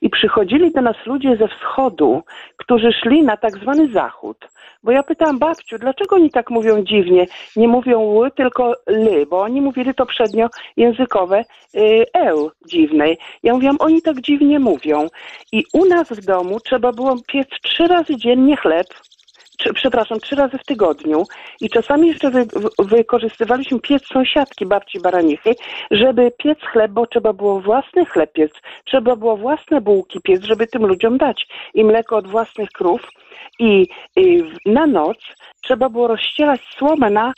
[SPEAKER 20] i przychodzili do nas ludzie ze wschodu, którzy szli na tak zwany zachód, bo ja pytałam babciu, dlaczego oni tak mówią dziwnie? Nie mówią ły, tylko ly, bo oni mówili to przednio językowe y, eł dziwnej. Ja mówiłam, oni tak dziwnie mówią. I u nas w domu trzeba było piec trzy razy dziennie chleb, przepraszam, trzy razy w tygodniu i czasami jeszcze wy, wy, wykorzystywaliśmy piec sąsiadki babci Baranichy, żeby piec chleb, bo trzeba było własny chleb piec, trzeba było własne bułki piec, żeby tym ludziom dać. I mleko od własnych krów i w- na noc trzeba było rozścielać słomę na,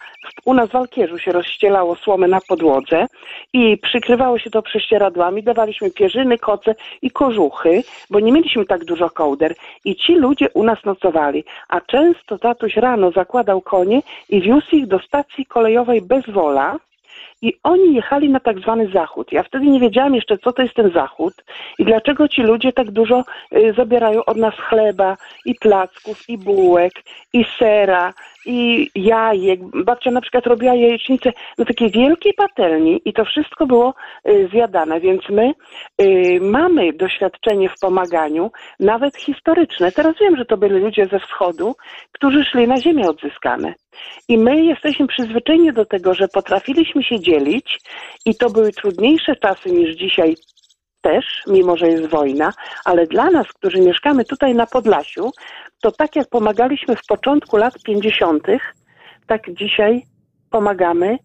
[SPEAKER 20] u nas w Alkierzu się rozścielało słomę na podłodze i przykrywało się to prześcieradłami, dawaliśmy pierzyny, koce i kożuchy, bo nie mieliśmy tak dużo kołder i ci ludzie u nas nocowali, a często tatuś rano zakładał konie i wiózł ich do stacji kolejowej bez wola, i oni jechali na tak zwany zachód. Ja wtedy nie wiedziałam jeszcze, co to jest ten zachód i dlaczego ci ludzie tak dużo y, zabierają od nas chleba i placków, i bułek, i sera, i jajek. Babcia na przykład robiła jajecznicę na takiej wielkiej patelni i to wszystko było y, zjadane, więc my y, mamy doświadczenie w pomaganiu, nawet historyczne. Teraz wiem, że to byli ludzie ze wschodu, którzy szli na ziemię odzyskane. I my jesteśmy przyzwyczajeni do tego, że potrafiliśmy się dzielić i to były trudniejsze czasy niż dzisiaj też, mimo że jest wojna, ale dla nas, którzy mieszkamy tutaj na Podlasiu, to tak jak pomagaliśmy w początku lat 50., tak dzisiaj pomagamy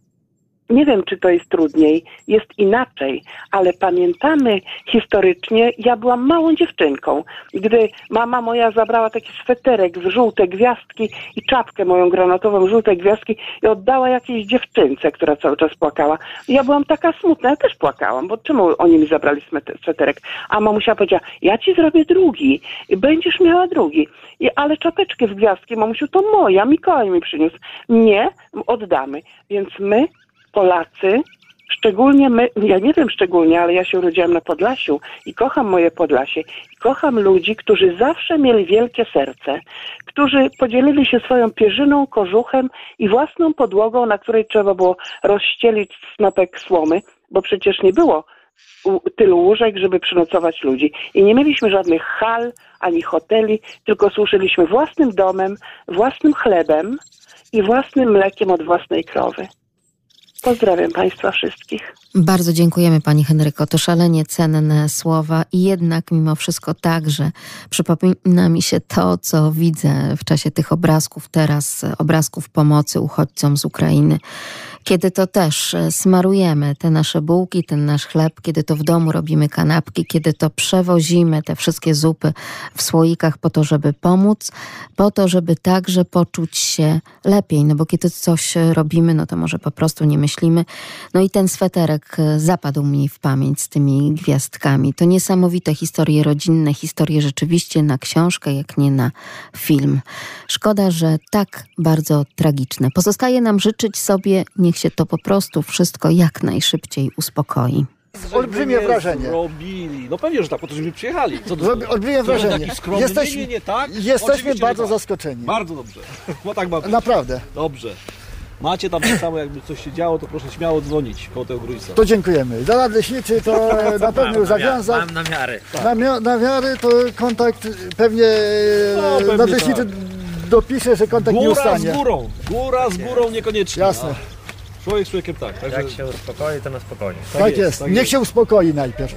[SPEAKER 20] nie wiem, czy to jest trudniej, jest inaczej, ale pamiętamy historycznie, ja byłam małą dziewczynką, gdy mama moja zabrała taki sweterek w żółte gwiazdki i czapkę moją granatową, żółte gwiazdki i oddała jakiejś dziewczynce, która cały czas płakała. Ja byłam taka smutna, ja też płakałam, bo czemu oni mi zabrali sweterek? A mamusia powiedziała, ja ci zrobię drugi, będziesz miała drugi. I, ale czapeczkę w gwiazdki, mamusiu, to moja, Mikołaj mi przyniósł. Nie, oddamy. Więc my Polacy, szczególnie my, ja nie wiem szczególnie, ale ja się urodziłam na Podlasiu i kocham moje Podlasie. Kocham ludzi, którzy zawsze mieli wielkie serce, którzy podzielili się swoją pierzyną, kożuchem i własną podłogą, na której trzeba było rozścielić snopek słomy, bo przecież nie było tylu łóżek, żeby przynocować ludzi. I nie mieliśmy żadnych hal ani hoteli, tylko służyliśmy własnym domem, własnym chlebem i własnym mlekiem od własnej krowy. Pozdrawiam Państwa wszystkich.
[SPEAKER 3] Bardzo dziękujemy Pani Henryko. To szalenie cenne słowa i jednak mimo wszystko także przypomina mi się to, co widzę w czasie tych obrazków teraz, obrazków pomocy uchodźcom z Ukrainy. Kiedy to też e, smarujemy te nasze bułki, ten nasz chleb, kiedy to w domu robimy kanapki, kiedy to przewozimy te wszystkie zupy w słoikach po to, żeby pomóc, po to, żeby także poczuć się lepiej. No bo kiedy coś robimy, no to może po prostu nie myślimy. No i ten sweterek e, zapadł mi w pamięć z tymi gwiazdkami. To niesamowite historie rodzinne, historie rzeczywiście na książkę, jak nie na film. Szkoda, że tak bardzo tragiczne. Pozostaje nam życzyć sobie, niech się to po prostu wszystko jak najszybciej uspokoi.
[SPEAKER 21] Olbrzymie wrażenie.
[SPEAKER 8] Robili. No pewnie, że tak, po to, żeby przyjechali. Co to
[SPEAKER 21] Zrobi- Olbrzymie wrażenie.
[SPEAKER 8] skromny,
[SPEAKER 21] Jesteśmy,
[SPEAKER 8] nie, nie, nie, tak?
[SPEAKER 21] jesteśmy bardzo
[SPEAKER 8] tak.
[SPEAKER 21] zaskoczeni.
[SPEAKER 8] Bardzo dobrze. Bo tak ma być.
[SPEAKER 21] Naprawdę.
[SPEAKER 8] Dobrze. Macie tam tak samo, jakby coś się działo, to proszę śmiało dzwonić koło tego Gruisa.
[SPEAKER 21] To dziękujemy. Za nadleśniczy to na pewno już zawiązał.
[SPEAKER 8] Mam namiary.
[SPEAKER 21] Na, mio- na miarę to kontakt pewnie,
[SPEAKER 8] No, pewnie
[SPEAKER 21] nadleśniczy dopisze, że kontakt nie
[SPEAKER 8] Góra
[SPEAKER 21] ustanie.
[SPEAKER 8] z górą. Góra z górą niekoniecznie.
[SPEAKER 21] Jasne.
[SPEAKER 8] Człowiek z człowiekiem tak. Także...
[SPEAKER 4] Jak się uspokoi, to na spokojnie.
[SPEAKER 21] Tak, jest. Niech się uspokoi najpierw.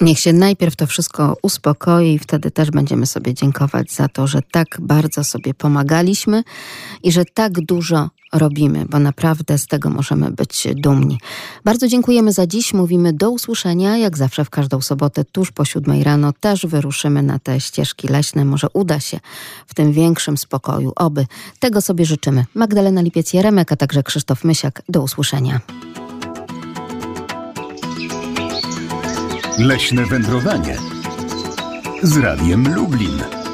[SPEAKER 3] Niech się najpierw to wszystko uspokoi i wtedy też będziemy sobie dziękować za to, że tak bardzo sobie pomagaliśmy i że tak dużo robimy, bo naprawdę z tego możemy być dumni. Bardzo dziękujemy za dziś. Mówimy do usłyszenia. Jak zawsze w każdą sobotę tuż po siódmej rano też wyruszymy na te ścieżki leśne. Może uda się w tym większym spokoju. Oby. Tego sobie życzymy. Magdalena Lipiec-Jeremek, a także Krzysztof Mysiak. Do usłyszenia.
[SPEAKER 2] Leśne wędrowanie z Radiem Lublin.